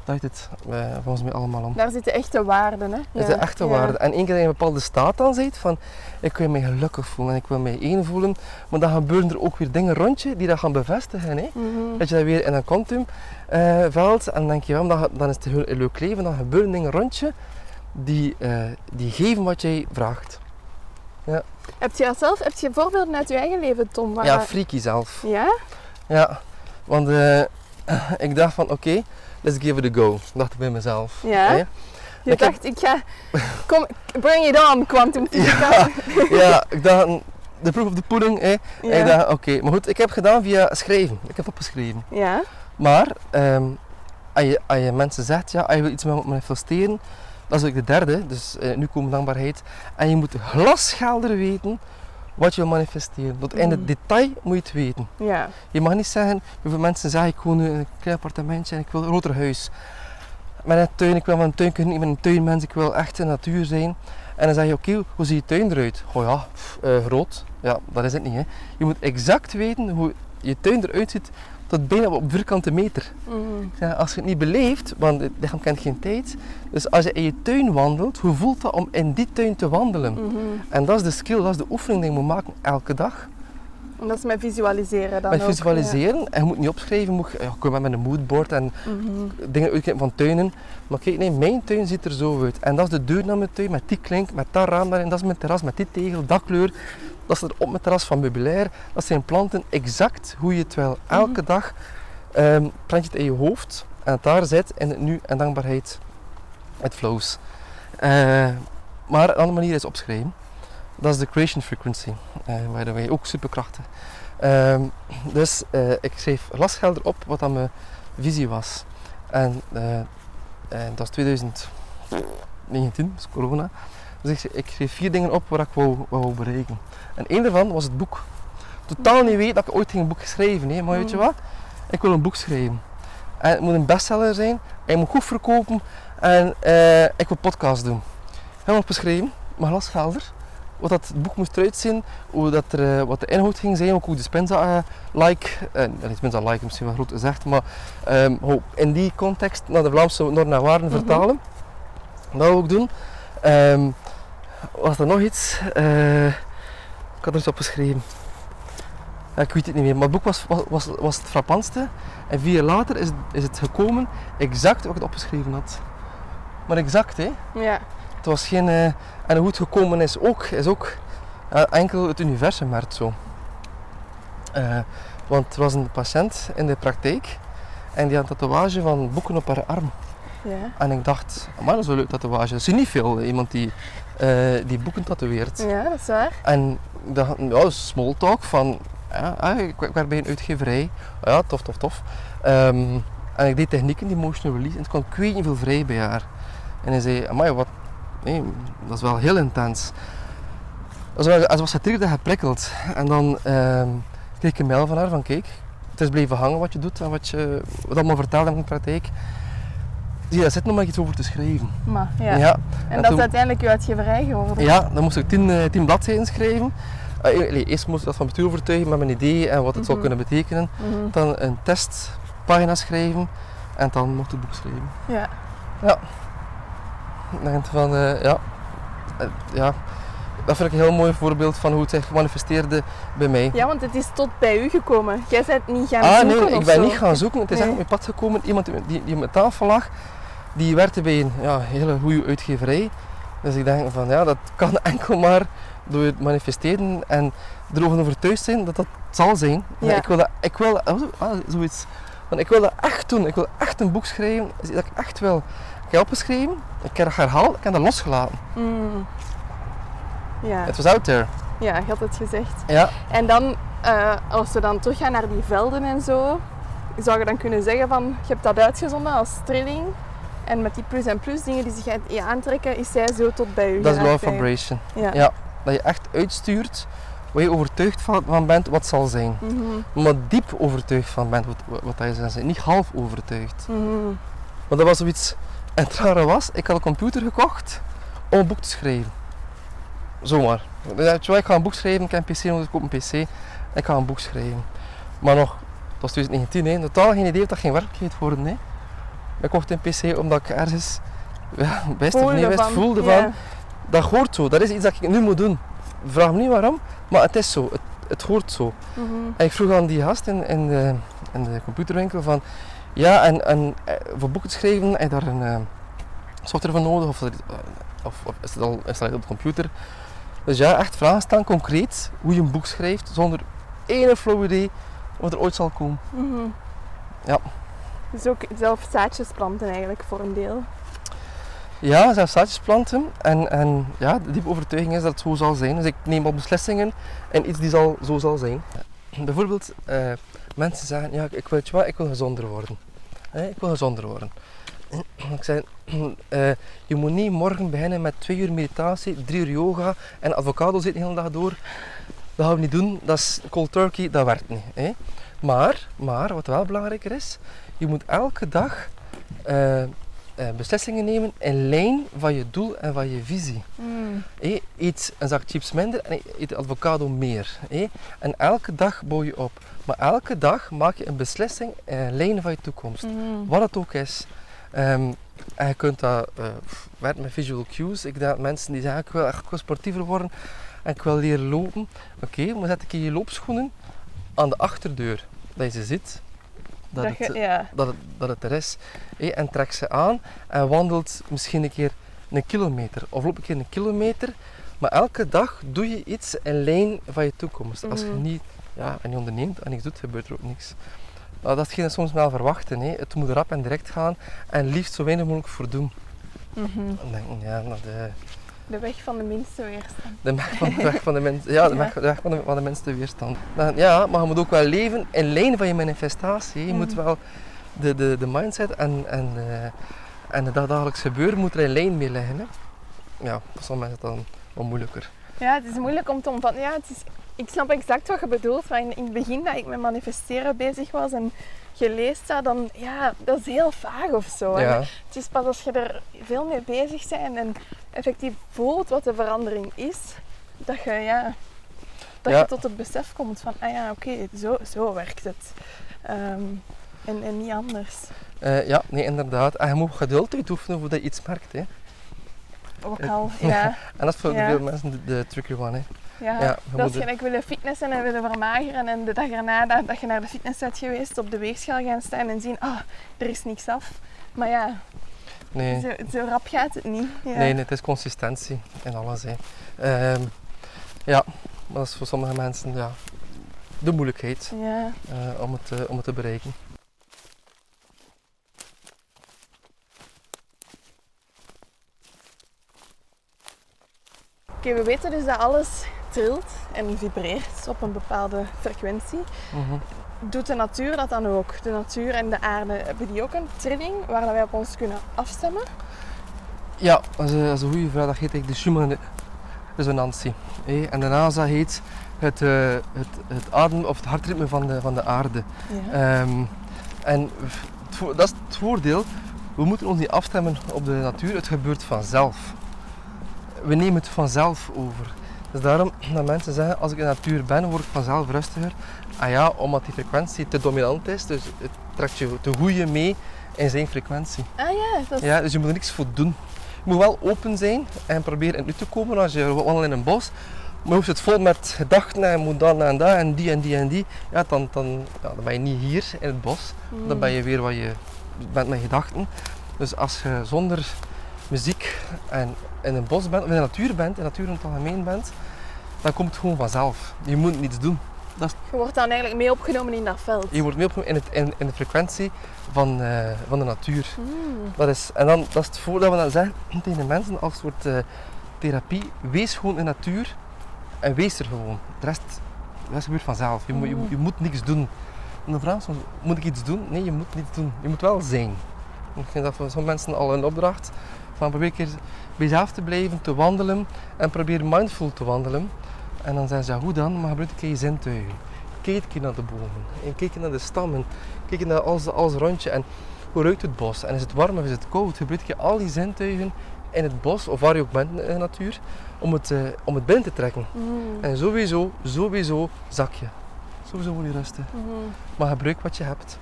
draait het eh, volgens mij allemaal om. Daar zitten echte waarden, hè? Dat is de echte waarde. En één keer dat je in een bepaalde staat dan zit van ik wil mij gelukkig voelen en ik wil mij één voelen, maar dan gebeuren er ook weer dingen rond je die dat gaan bevestigen. Hè? Mhm. Dat je dat weer in een quantum eh, veld en dan denk je, ja, dan, dan is het een heel leuk leven, dan gebeuren dingen rond je die, eh, die geven wat jij vraagt. Heb je zelf, heb je voorbeelden uit je eigen leven, Tom? waar- Ja, freaky zelf. Ja? Ja, want eh, ik dacht van oké, let's give it a go, dacht ik bij mezelf. Ja? Je Ik heb- dacht, ik ga... Kom, bring it on, quantum fysica. Ja, ja, ik dacht, de proof of the pudding. Hè. Ja. En ik dacht, oké, maar goed, ik heb gedaan via schrijven. Ik heb opgeschreven. Ja. Maar ehm, als, je, als je mensen zegt, ja, als je wil iets ma- manifesteren, dat is ook de derde, dus eh, nu komt dankbaarheid. En je moet glashelder weten wat je wil manifesteren. Tot in het detail moet je het weten. Ja. Je mag niet zeggen, heel veel mensen zeggen, ik woon nu in een klein appartementje en ik wil een groter huis. Met een tuin, ik wil van een tuin kunnen, ik ben een tuinmens, ik wil echt in de natuur zijn. En dan zeg je, oké, hoe ziet je tuin eruit? Oh ja, pff, eh, groot. Ja, dat is het niet. Hè. Je moet exact weten hoe je tuin eruit ziet, tot bijna op vierkante meter. Ik zeg, als je het niet beleeft, want het lichaam kent geen tijd. Dus als je in je tuin wandelt, hoe voelt dat om in die tuin te wandelen? Mhm. En dat is de skill, dat is de oefening die je moet maken elke dag. En dat is met visualiseren dan Met ook, visualiseren. En je moet niet opschrijven, je moet ja, kom met een moodboard en. Mhm. dingen uitkijken van tuinen. Maar kijk, nee, mijn tuin ziet er zo uit. En dat is de deur naar mijn tuin, met die klink, met dat raam daarin, dat is mijn terras, met die tegel, dat kleur. Dat er op mijn terras van meubilair. Dat zijn planten exact hoe je het wil. Elke dag ehm plant je het in je hoofd en het daar zit in het nu en dankbaarheid. Het flows. Eh, maar een andere manier is opschrijven. Dat is de creation frequency, the way, ook superkrachtig. Ehm, dus eh, ik schreef glashelder op wat dan mijn visie was. En dat is 2019, dus corona. Dus ik, ik schreef vier dingen op waar ik wou, wou bereiken. En één daarvan was het boek. Totaal niet weet dat ik ooit ging een boek geschreven, hè. maar weet je Mhm. wat? Ik wil een boek schrijven. En het moet een bestseller zijn, hij moet goed verkopen en eh, ik wil podcast doen. Helemaal opgeschreven, maar glashelder. Wat dat het boek moest eruit zien, hoe dat er, eh, wat de inhoud ging zijn, ook hoe de Spenza eh, like, uh, Spenza like is misschien wel groot gezegd, maar ehm, hoe in die context naar de Vlaamse normen en waarden Mhm. vertalen. Dat wil ik doen. Ehm, was er nog iets? Ik had er iets opgeschreven. Ja, ik weet het niet meer, maar het boek was, was, was, het frappantste. En vier jaar later is het, is het gekomen exact wat ik het opgeschreven had. Maar exact, hè? Ja. Het was geen. eh, en hoe het gekomen is ook, is ook ja, enkel het universum merkt zo. Eh, want er was een patiënt in de praktijk en die had een tatoeage van boeken op haar arm. Ja. En ik dacht, maar dat is een leuk tatoeage. Dat je niet veel, iemand die, eh, die boeken tatoeëert. ja, dat is waar. En dacht, ja, small talk van, ja, ah, ik, ik werk bij een uitgeverij. Ja, tof, tof, tof. Ehm, en ik deed technieken, die emotional release, en het kwam niet veel vrij bij haar. En hij zei, amai, wat, nee, dat is wel heel intens. Ze was, was getriggerd en geprikkeld. En dan ehm, kreeg ik een mail van haar van, kijk, het is blijven hangen wat je doet en wat je wat allemaal verteld hebt in de praktijk. Je, daar zit nog maar iets over te schrijven. Maar, ja. ja En en dat is uiteindelijk uw uitgeverij geworden. ja, dan moest ik tien, eh, tien bladzijden schrijven. Eh, nee, eerst moest ik dat van bestuur overtuigen met mijn idee en wat het zou Mhm. kunnen betekenen. Mhm. Dan een testpagina schrijven en dan mocht het boek schrijven. Ja. Ik denk van, eh, ja, eh, ja, dat vind ik een heel mooi voorbeeld van hoe het zich manifesteerde bij mij. ja, want het is tot bij u gekomen. Jij bent niet gaan ah zoeken nee, ik ben zo. niet gaan zoeken. Het is Nee. echt op mijn pad gekomen. Iemand die, die op mijn tafel lag, die werkte bij een ja, hele goede uitgeverij. Dus ik denk van ja, dat kan enkel maar door het manifesteren en erover overtuigd zijn dat dat zal zijn. Ja. Ik wil dat, ik wil oh, ah, zoiets. Want ik wil dat echt doen. Ik wil echt een boek schrijven dat ik echt wil. Ik heb opgeschreven, ik heb dat herhaald, ik heb dat losgelaten. Mm. Ja. Het was out there. ja, je had het gezegd. Ja. En dan, eh, als we dan teruggaan naar die velden en zo, zou je dan kunnen zeggen van, je hebt dat uitgezonden als trilling. En met die plus en plus dingen die zich je aantrekken, is zij zo tot bij u Dat is law geraakt of eigenlijk. vibration. Ja. Ja. Dat je echt uitstuurt waar je overtuigd van, van bent wat zal zijn. Mhm, Maar diep overtuigd van bent wat, wat dat zal zijn. Niet half overtuigd. mhm. Maar dat was zoiets. En het rare was, ik had een computer gekocht om een boek te schrijven. Zomaar. Ik ga een boek schrijven, ik heb een PC nodig, ik koop een PC. Ik ga een boek schrijven. Maar nog, dat was 2019, hè. totaal geen idee of dat ging werkelijkheid worden. Hè. Ik kocht een PC omdat ik ergens ja, wist of Voelde niet wist, van, voelde ja. van, dat hoort zo. Dat is iets dat ik nu moet doen. Vraag me niet waarom, maar het is zo. Het, het hoort zo. Mhm. En ik vroeg aan die gast in, in, de, in de computerwinkel van, ja, en, en eh, voor boeken te schrijven, heb je daar een eh, software voor nodig of, of, of is het al installeerd op de computer? Dus ja, echt vragen staan concreet hoe je een boek schrijft, zonder één flauw idee wat er ooit zal komen. Mhm. Ja. Dus ook zelf zaadjes planten eigenlijk voor een deel. Ja, zelfs zaadjes planten en, en ja, de diepe overtuiging is dat het zo zal zijn. Dus ik neem al beslissingen en iets die zal, zo zal zijn. Bijvoorbeeld, eh, mensen zeggen, ja, ik weet je wat, ik wil gezonder worden. Ik wil gezonder worden. Ik zeg, eh, je moet niet morgen beginnen met twee uur meditatie, drie uur yoga en avocado zitten de hele dag door. Dat gaan we niet doen, dat is cold turkey, dat werkt niet. Maar, maar, wat wel belangrijker is, je moet elke dag eh, eh, beslissingen nemen in lijn van je doel en van je visie. Mm. Hé, eet een zak chips minder en eet avocado meer. hé. En elke dag bouw je op. Maar elke dag maak je een beslissing in lijn van je toekomst. Mhm. Wat het ook is. Ehm, en je kunt dat eh, werken met visual cues. Ik denk dat mensen die zeggen ik wil, echt- sportiever worden en ik wil leren lopen. Oké, maar zet ik je loopschoenen aan de achterdeur. Dat je ze ziet. Dat, Dat het, je- ja. dat, het, dat het er is. En trek ze aan en wandelt misschien een keer een kilometer. Of loop een keer een kilometer. Maar elke dag doe je iets in lijn van je toekomst. Als je Mhm. niet, ja, en je onderneemt en niks doet, gebeurt er ook niks. Nou, dat is dat soms wel verwachten. Hè. Het moet rap en direct gaan en liefst zo weinig mogelijk voor doen. Mhm. Dan denk ik, ja, nou, de, weg van de minste weerstand. de weg van de, weg van de, ja, de, Ja. weg, de weg van de, van de minste weerstand. Dan- ja, maar je moet ook wel leven in lijn van je manifestatie. Je moet Mhm. wel de, de, de mindset en, en, eh, en het dagelijks gebeuren moet er in lijn mee liggen. Hè. Ja, voor mensen is het dan wat moeilijker. Ja, het is moeilijk om te omvatten. Ja, het is, ik snap exact wat je bedoelt. Maar in, in het begin dat ik met manifesteren bezig was en je leest dat, dan ja, dat is heel vaag of zo. Ja, Het is pas als je er veel mee bezig bent en effectief voelt wat de verandering is, dat je, ja, dat Ja. je tot het besef komt van, ah ja, oké, zo, zo werkt het. Ehm, en, en niet anders. Eh, ja, nee, inderdaad. En je moet geduld uitoefenen voordat je iets merkt. Hè. Ook al, ja. En dat is voor Ja. veel mensen de, de tricky one. Hè. Ja, Ja, je dat is gelijk willen fitnessen en willen vermageren en de dag erna dat, dat je naar de fitness bent geweest, op de weegschaal gaan staan en zien, ah, er is niks af. Maar ja, Nee. zo, zo rap gaat het niet. Ja. Nee, het is consistentie in alles. Hè. Ehm, ja, maar dat is voor sommige mensen ja, de moeilijkheid Ja. eh, om, het, om het te bereiken. Oké, we weten dus dat alles trilt en vibreert op een bepaalde frequentie. Mhm. Doet de natuur dat dan ook? De natuur en de aarde, hebben die ook een trilling waar dat wij op ons kunnen afstemmen? Ja, dat is, een- dat is een goede vraag. Dat heet de Schumann-resonantie. hè. En de NASA heet het, eh, het, het adem of het hartritme van de, van de aarde. Ja. Ehm, en het dat is het voordeel. We moeten ons niet afstemmen op de natuur. Het gebeurt vanzelf. We nemen het vanzelf over. Dus daarom dat mensen zeggen, als ik in de natuur ben, word ik vanzelf rustiger. Ah ja, omdat die frequentie te dominant is. Dus het trekt je te goede mee in zijn frequentie. Ah ja, dat is... Ja, dus je moet er niks voor doen. Je moet wel open zijn en proberen in het nu te komen als je wandelt in een bos. Maar je het vol met gedachten en moet dan en dat en die en die en die. Ja, dan, dan, ja, dan ben je niet hier in het bos. Mm. Dan ben je weer wat je bent met gedachten. Dus als je zonder muziek en in een bos bent, of in de natuur bent, in de natuur in het algemeen bent, dan komt het gewoon vanzelf. Je moet niets doen. Je wordt dan eigenlijk mee opgenomen in dat veld. Je wordt mee opgenomen in, het, in, in de frequentie van, eh, van de natuur. Mm. Dat is, en dan, dat is het voordeel we dan zeggen tegen de mensen als soort eh, therapie. Wees gewoon in de natuur en wees er gewoon. De rest, de rest gebeurt vanzelf. Je, moet, je, je moet niks doen. de vraag is soms, moet ik iets doen? Nee, je moet niet doen. Je moet wel zijn. Ik vind dat voor sommige mensen al een opdracht. Van probeer een keer bij jezelf te blijven, te wandelen. En probeer mindful te wandelen. En dan zeggen ze, ja, hoe dan? Maar gebruik je zintuigen. Kijk keer naar de bomen. En kijk naar de stammen. Kijk naar alles, alles rondje. En hoe ruikt het bos? En is het warm of is het koud? Gebruik je al die zintuigen in het bos, of waar je ook bent in de natuur, om het, uh, om het binnen te trekken. Mm. En sowieso, sowieso zak je. Sowieso moet je rusten. Mhm. Maar gebruik wat je hebt.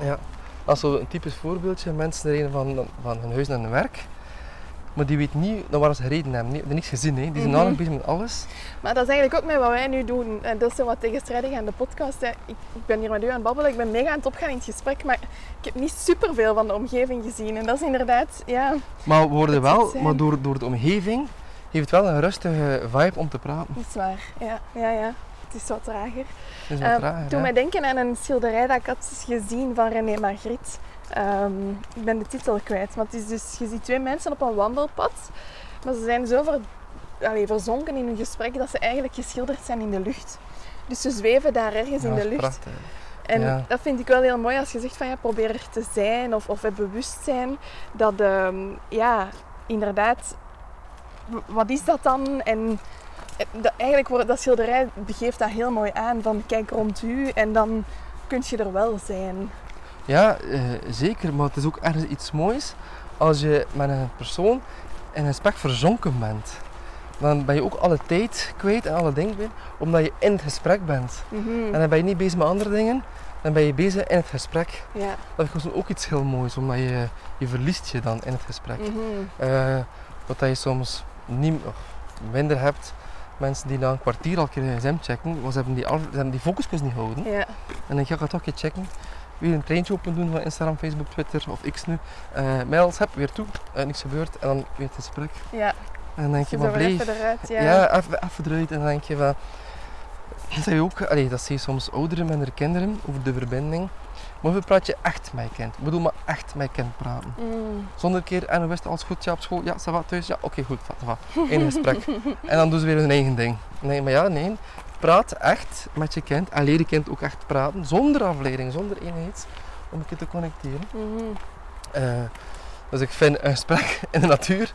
Ja. Als zo een typisch voorbeeldje, mensen rijden van, van hun huis naar hun werk. Maar die weten niet naar waar ze gereden hebben. Die hebben niks gezien. Hè. Die zijn mm bezig met alles. Maar dat is eigenlijk ook met wat wij nu doen. En dat is zo wat tegenstrijdig aan de podcast. Hè. Ik, ben hier met u aan het babbelen. Ik ben mega aan het opgaan in het gesprek. Maar ik heb niet superveel van de omgeving gezien. En dat is inderdaad, ja. Maar we worden wel, maar door, door de omgeving, heeft het wel een rustige vibe om te praten. Dat is waar. Ja, ja, ja. Het is wat trager. Het is wat Ehm, trager, Toen hè. mij denken aan een schilderij dat ik had gezien van René Magritte. Ehm, ik ben de titel kwijt. Maar het is dus, je ziet twee mensen op een wandelpad. Maar ze zijn zo ver, allee, verzonken in hun gesprek dat ze eigenlijk geschilderd zijn in de lucht. Dus ze zweven daar ergens Ja, in de lucht. prachtig. En Ja. dat vind ik wel heel mooi als je zegt van ja, probeer er te zijn of, of heb bewustzijn. Dat ehm, ja, inderdaad, wat is dat dan? En eh, dat, eigenlijk wordt dat schilderij begeeft dat heel mooi aan van kijk rond u en dan kun je er wel zijn. Ja, eh, zeker. Maar het is ook ergens iets moois als je met een persoon in een gesprek verzonken bent. Dan ben je ook alle tijd kwijt en alle dingen kwijt, omdat je in het gesprek bent. Mhm. En dan ben je niet bezig met andere dingen, dan ben je bezig in het gesprek. Ja. Dat is ook iets heel moois, omdat je, je verliest je dan in het gesprek. Eh, wat dat je soms niet, of minder hebt, mensen die na een kwartier al een keer hun gsm checken, want ze hebben die, ze hebben die focuskus niet houden. Ja. En dan ga ik het toch een keer checken. Weer een treintje open doen van Instagram, Facebook, Twitter of X nu. Eh mails heb, weer toe, eh, niks gebeurd en dan weer het gesprek. ja. En dan denk je, maar bleef. even eruit. Ja. Ja, even, even eruit. En dan denk je van... Dat zie je ook, allee, dat zie je soms ouderen met hun kinderen, over de verbinding. Maar hoe praat je echt met je kind? Ik bedoel maar echt met je kind praten. Mm. Zonder een keer, en hoe is het, alles goed? Ja, op school? Ja, ça va, thuis? Ja, oké, goed, ça va. Eén gesprek. En dan doen ze weer hun eigen ding. Nee, maar ja, nee. Praat echt met je kind en leer je kind ook echt praten, zonder afleiding, zonder eenheid, om een keer te connecteren. Mhm. Eh, dus ik vind een gesprek in de natuur,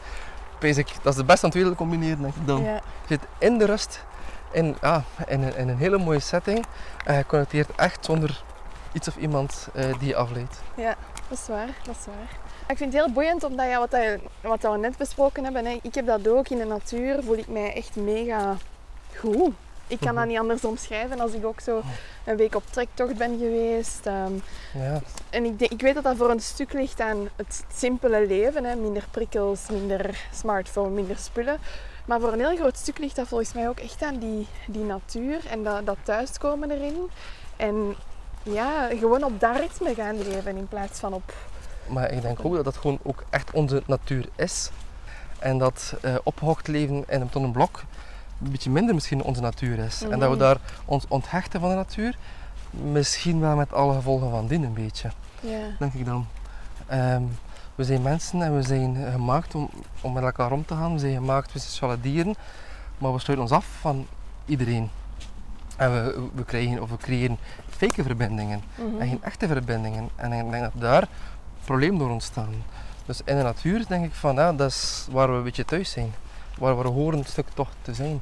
ik, dat is de beste van twee combineren, denk ik dan. Ja. Je zit in de rust, in, ah, in, een, in een hele mooie setting. En je connecteert echt zonder iets of iemand eh, die je afleidt. Dat is waar, dat is waar. Ik vind het heel boeiend omdat ja, wat, dat je, wat dat we net besproken hebben, hè, ik heb dat ook in de natuur, voel ik mij echt mega goed. Ik kan dat niet anders omschrijven als ik ook zo een week op trektocht ben geweest. ehm, Ja, en ik, denk, ik weet dat dat voor een stuk ligt aan het simpele leven. Hè. Minder prikkels, minder smartphone, minder spullen. Maar voor een heel groot stuk ligt dat volgens mij ook echt aan die, die natuur en dat, dat thuiskomen erin. En ja, gewoon op dat ritme gaan leven in plaats van op... maar ik denk ook dat dat gewoon ook echt onze natuur is. En dat eh opgehokt leven in een tonnen blok een beetje minder misschien onze natuur is. En dat we Mhm. daar ons onthechten van de natuur, misschien wel met alle gevolgen van dien een beetje. Ja. denk ik dan. Ehm, we zijn mensen en we zijn gemaakt om, om met elkaar om te gaan. We zijn gemaakt, we zijn sociale dieren, maar we sluiten ons af van iedereen. En we, we krijgen of we creëren fake verbindingen Mhm. en geen echte verbindingen. En ik denk dat daar problemen door ontstaan. Dus in de natuur denk ik van, ja, dat is waar we een beetje thuis zijn. Waar we horen een stuk toch te zijn. Ik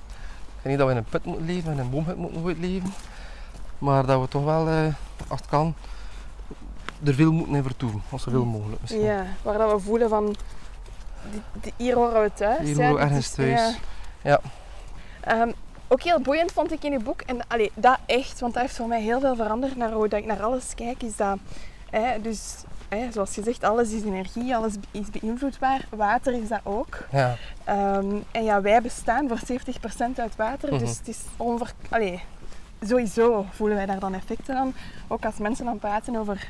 denk niet dat we in een put moeten leven, in een boomhut moeten leven. Maar dat we toch wel, eh, als het kan, er veel moeten in vertoeven. Of zoveel mogelijk misschien. Ja, waar dat we voelen van... di- di- hier horen we thuis. Hier horen we ergens is- thuis. ja. Ja. Ehm, ook heel boeiend vond ik in uw boek, en allee, dat echt, want dat heeft voor mij heel veel veranderd naar hoe dat ik naar alles kijk, is dat, hè, dus, hè, zoals je zegt, alles is energie, alles is beïnvloedbaar. Water is dat ook. Ja, Ehm, en ja, wij bestaan voor 70% uit water, Mhm. dus het is onver... Allee, sowieso voelen wij daar dan effecten aan. Ook als mensen dan praten over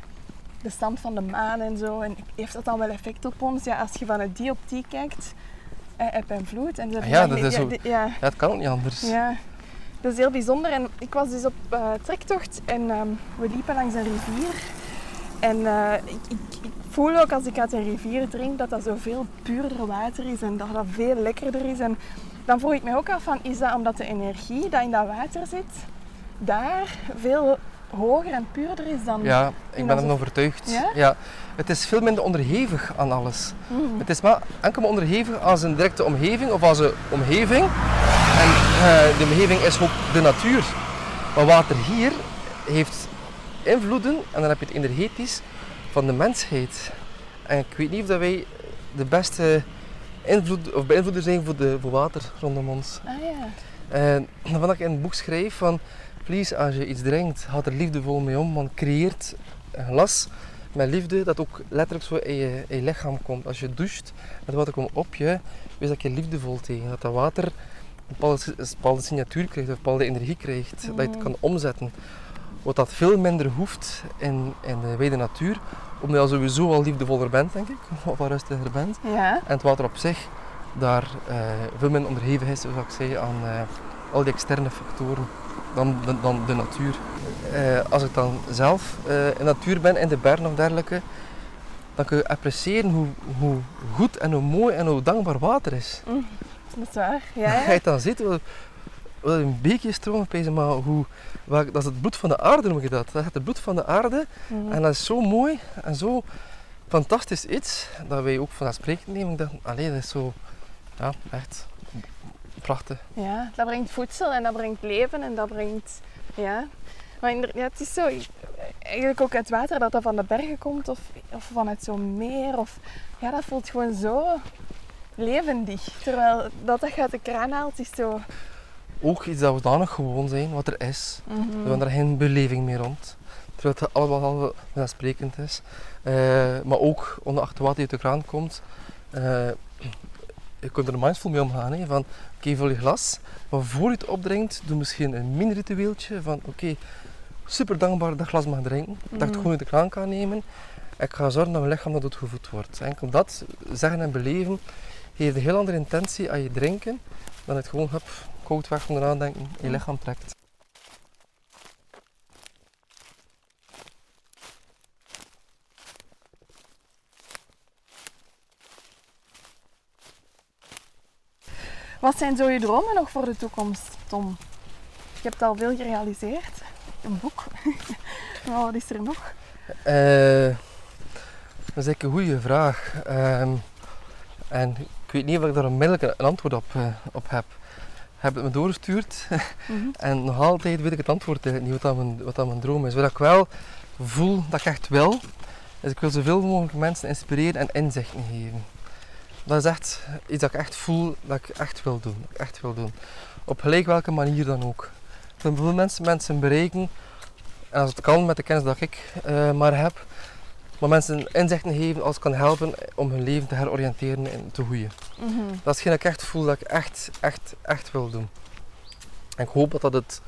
de stand van de maan en zo, en heeft dat dan wel effect op ons? Ja, als je vanuit die optiek kijkt, eh, eb en vloed. En Ja, dat is ja, zo. di- ja, ja, het kan ook niet anders. ja, dat is heel bijzonder. En ik was dus op eh, trektocht en ehm, we liepen langs een rivier. En eh, ik, ik, ik voel ook als ik uit een rivier drink dat dat zoveel puurder water is en dat dat veel lekkerder is. En dan vroeg ik me ook af van, is dat omdat de energie die in dat water zit, daar veel hoger en puurder is dan... Ja, ik ben onze- ervan overtuigd. Ja? Het is veel minder onderhevig aan alles. Mhm. Het is wel enkel maar onderhevig als een directe omgeving of als een omgeving. En eh, de omgeving is ook de natuur. Maar water hier heeft invloeden, en dan heb je het energetisch, van de mensheid. En ik weet niet of dat wij de beste invloed, of beïnvloeder zijn voor, de, voor water rondom ons. Ah ja. En dat ik in het boek schrijf van, please, als je iets drinkt, ga er liefdevol mee om, want creëert een glas met liefde dat ook letterlijk zo in je, in je lichaam komt. Als je doucht en het water komt op je, wees dat je liefdevol tegen. Dat dat water een bepaalde, een bepaalde signatuur krijgt, een bepaalde energie krijgt, dat je het Mhm. kan omzetten. Wat dat veel minder hoeft in, in de wijde natuur, omdat je sowieso al liefdevoller bent, denk ik, of wat rustiger bent. Ja. En het water op zich daar eh, veel minder onderhevig is, zoals ik zei, aan eh, al die externe factoren dan, dan, dan de natuur. Eh, als ik dan zelf in de natuur ben, in de bergen of dergelijke, dan kun je appreciëren hoe, hoe goed en hoe mooi en hoe dankbaar water is. Dat is waar. Ja, je ja. het dan ziet, wat, een beekje stroomt, opeens, maar hoe, wat- dat is het bloed van de aarde, noem je dat. Dat is het bloed van de aarde Mhm. en dat is zo mooi en zo fantastisch iets dat wij ook vanzelfsprekend nemen. Ik dacht, allee, dat is zo, ja, echt prachtig. Ja, dat brengt voedsel en dat brengt leven en dat brengt... Ja. Maar ja, het is zo... Eigenlijk ook het water dat dat van de bergen komt of, of vanuit zo'n meer. Of, ja, dat voelt gewoon zo levendig. Terwijl dat dat uit de kraan haalt is zo... Ook iets dat we dan nog gewoon zijn, wat er is. We hebben daar geen beleving meer rond. Terwijl het allemaal vanzelfsprekend is. Eh, maar ook ongeacht wat die uit de kraan komt, eh, je kunt er mindful mee omgaan. Hè, van, oké, vul je glas, maar voor je het opdrinkt, doe misschien een mini-ritueeltje van, oké, super dankbaar dat glas mag drinken, dat ik het Mhm. gewoon uit de kraan kan nemen. En ik ga zorgen dat mijn lichaam dat het gevoed wordt. Enkel dat zeggen en beleven heeft een heel andere intentie aan je drinken, dan het gewoon, hup, koud weg van de nadenken, je lichaam trekt. Wat zijn zo je dromen nog voor de toekomst, Tom? Je hebt al veel gerealiseerd. Een boek. maar wat is er nog? Eh, dat is eigenlijk een goede vraag. Ehm, en ik weet niet of ik daar onmiddellijk een antwoord op, eh, op heb. Je hebt het me doorgestuurd Mhm. en nog altijd weet ik het antwoord niet wat, dat mijn, wat dat mijn droom is. Wat ik wel voel dat ik echt wil, is ik wil zoveel mogelijk mensen inspireren en inzichten geven. Dat is echt iets dat ik echt voel dat ik echt wil doen. dat ik Echt wil doen. Op gelijk welke manier dan ook. Ik wil veel mensen, mensen bereiken en als het kan met de kennis dat ik eh, maar heb, maar mensen inzichten geven als kan helpen om hun leven te heroriënteren en te groeien. Mhm. Dat is hetgeen dat ik echt voel dat ik echt, echt, echt wil doen. En ik hoop dat dat het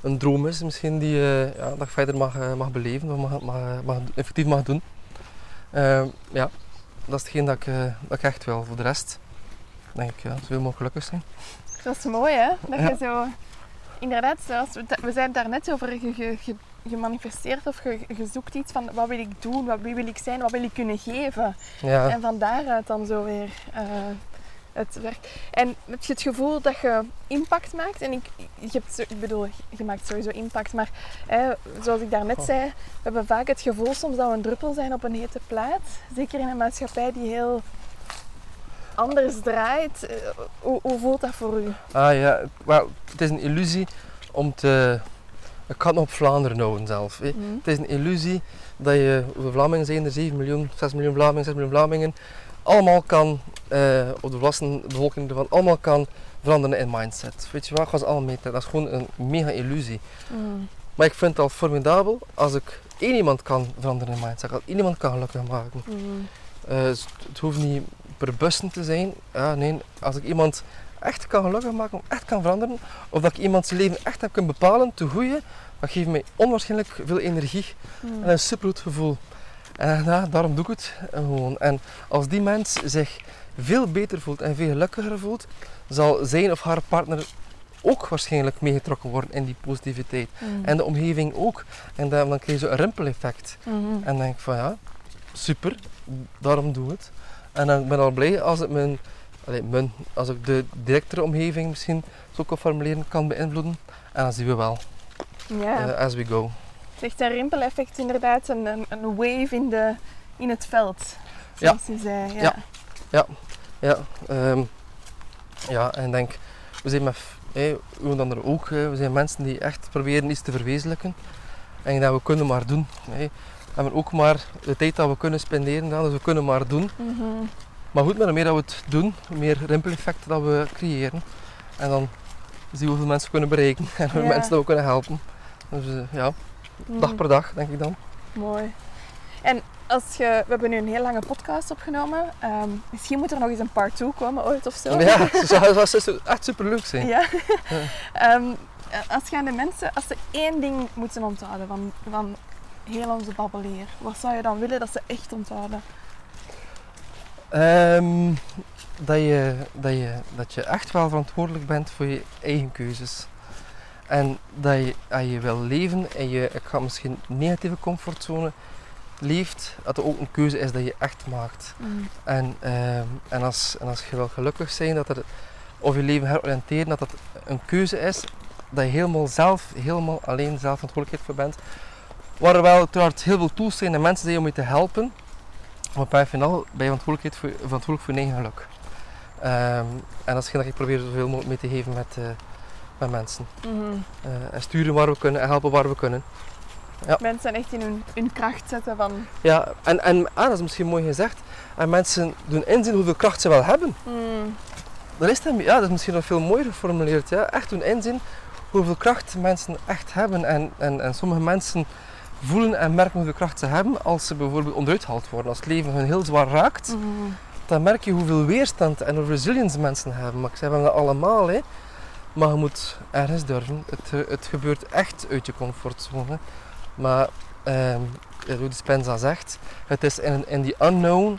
een droom is, misschien die eh, ja, dat ik verder mag, eh, mag beleven, of mag, mag, mag, effectief mag doen. Eh, ja, dat is hetgeen dat ik, eh, dat ik echt wil. Voor de rest denk ik, ja, zoveel mogelijk gelukkig zijn. Dat is mooi, hè? Dat Ja. je zo... Inderdaad, zoals we, we zijn het daar net over je, je, je manifesteert of je, je zoekt iets van wat wil ik doen, wat, wie wil ik zijn, wat wil ik kunnen geven. Ja, En van daaruit dan zo weer eh, het werk. En heb je het gevoel dat je impact maakt? En ik, je hebt, ik bedoel, je maakt sowieso impact, maar hè, zoals ik daarnet Oh. zei, we hebben vaak het gevoel soms dat we een druppel zijn op een hete plaat. Zeker in een maatschappij die heel anders draait. Eh, Hoe, hoe voelt dat voor u? Ah ja, wel, het is een illusie om te... Ik kan op Vlaanderen houden zelf. Mhm. Het is een illusie dat je, hoeveel Vlamingen zijn er? 7 miljoen, 6 miljoen Vlamingen, 6 miljoen Vlamingen. Allemaal kan, eh, of de volwassen bevolking ervan, allemaal kan veranderen in mindset. Weet je wat, gaan ze allemaal mee. Dat is gewoon een mega illusie. Mhm. Maar ik vind het al formidabel als ik één iemand kan veranderen in mindset. Als één iemand kan gelukkig maken. Mhm. Eh, het het hoeft niet per bussen te zijn. Ja, nee, als ik iemand echt kan gelukkig maken, echt kan veranderen, of dat ik iemand zijn leven echt heb kunnen bepalen, te groeien, dat geeft mij onwaarschijnlijk veel energie Mhm. en een supergoed gevoel. En ja, daarom doe ik het gewoon. En als die mens zich veel beter voelt en veel gelukkiger voelt, zal zijn of haar partner ook waarschijnlijk meegetrokken worden in die positiviteit. Mhm. En de omgeving ook. En dan, dan krijg je zo een rimpeleffect. Mhm. En dan denk ik van ja, super, daarom doe ik het. En dan ben ik al blij als het mijn, allee, mijn als ik de directere omgeving misschien zo kan formuleren, kan beïnvloeden. En dan zien we wel, Ja. eh, as we go. Het is echt een rimpeleffect inderdaad, een, een, een wave in, de, in het veld. Ja. Zoals je zei. Ja. Ja. Ja, ehm, ja, en ik denk, we zijn met, hey, dan er ook, we zijn mensen die echt proberen iets te verwezenlijken. En dat we kunnen maar doen. We hebben ook maar de tijd dat we kunnen spenderen, dus we kunnen maar doen. Mhm. Maar goed, maar hoe meer dat we het doen, hoe meer rimpeleffecten dat we creëren. En dan zien we hoeveel mensen we kunnen bereiken en hoeveel Ja. mensen dat we kunnen helpen. Dus eh, ja, dag Mhm. per dag denk ik dan. Mooi. En als je, we hebben nu een heel lange podcast opgenomen. Ehm, misschien moet er nog eens een part 2 komen ooit of zo. Ja, het zou, zou echt super leuk zijn. Ja. Ehm, als je aan de mensen, als ze één ding moeten onthouden van, van heel onze babbeleer, wat zou je dan willen dat ze echt onthouden? Ehm, dat, je, dat, je, dat je echt wel verantwoordelijk bent voor je eigen keuzes. En dat je, als je wil leven en je, ik ga misschien negatieve comfortzone leeft, dat het ook een keuze is dat je echt maakt. En, ehm, en, als, en als je wil gelukkig zijn, dat er, of je leven heroriënteren, dat dat een keuze is, dat je helemaal zelf, helemaal alleen zelf verantwoordelijkheid voor bent. Waar er wel uiteraard heel veel tools zijn en mensen zijn om je te helpen, maar bij finaal ben je verantwoordelijkheid voor, verantwoordelijk voor je eigen geluk. Ehm, en dat is dat ik probeer zoveel mogelijk mee te geven met, eh, met mensen. Mhm. Eh, en sturen waar we kunnen en helpen waar we kunnen. Ja. Mensen echt in hun, hun kracht zetten van... Ja, en, en ah, dat is misschien mooi gezegd. En mensen doen inzien hoeveel kracht ze wel hebben. mm, Dat is, dan, ja, dat is misschien nog veel mooier geformuleerd. Ja? Echt doen inzien hoeveel kracht mensen echt hebben. En, en, en sommige mensen voelen en merken hoeveel kracht ze hebben als ze bijvoorbeeld onderuit gehaald worden. Als het leven hun heel zwaar raakt, mhm. dan merk je hoeveel weerstand en resilience mensen hebben. Maar we hebben dat allemaal. Hè. Maar je moet ergens durven. Het, het gebeurt echt uit je comfortzone. Maar ja, hoe Dispenza zegt, het is in, in die unknown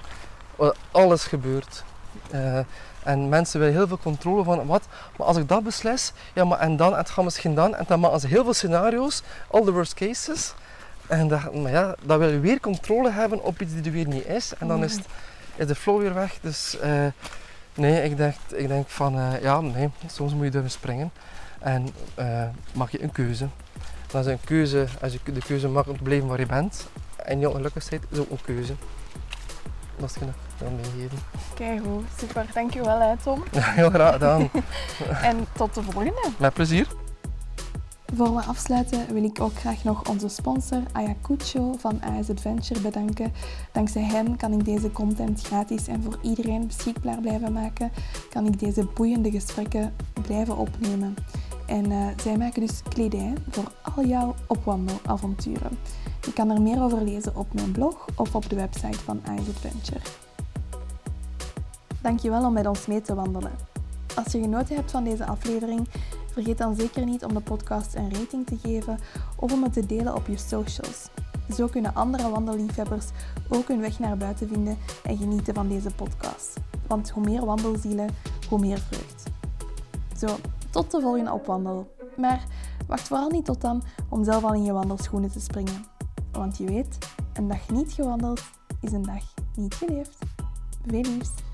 alles gebeurt. Eh, en mensen willen heel veel controle van wat, maar als ik dat beslis, ja maar en dan, en het gaat misschien dan, en dan maken ze heel veel scenario's, all the worst cases. En dat, maar ja, dan wil je weer controle hebben op iets die er weer niet is. En dan is, het, is de flow weer weg. Dus eh, nee, ik denk, ik denk van eh, ja, nee, soms moet je durven springen. En eh, maak je een keuze. Dat is een keuze, als je de keuze maakt om te blijven waar je bent en je ongelukkig bent, is ook een keuze. Dat is dat ik wil meegeven. Kijk goed, super. Dankjewel hè Tom. Heel graag gedaan. En tot de volgende. Met plezier. Voor we afsluiten wil ik ook graag nog onze sponsor Ayacucho van AS Adventure bedanken. Dankzij hen kan ik deze content gratis en voor iedereen beschikbaar blijven maken. Kan ik deze boeiende gesprekken blijven opnemen. En eh, zij maken dus kledij voor al jouw opwandelavonturen. Je kan er meer over lezen op mijn blog of op de website van AS Adventure. Dankjewel om met ons mee te wandelen. Als je genoten hebt van deze aflevering, vergeet dan zeker niet om de podcast een rating te geven of om het te delen op je socials. Zo kunnen andere wandelliefhebbers ook hun weg naar buiten vinden en genieten van deze podcast. Want hoe meer wandelzielen, hoe meer vreugd. Zo, tot de volgende opwandel. Maar wacht vooral niet tot dan om zelf al in je wandelschoenen te springen. Want je weet, een dag niet gewandeld is een dag niet geleefd. Veel.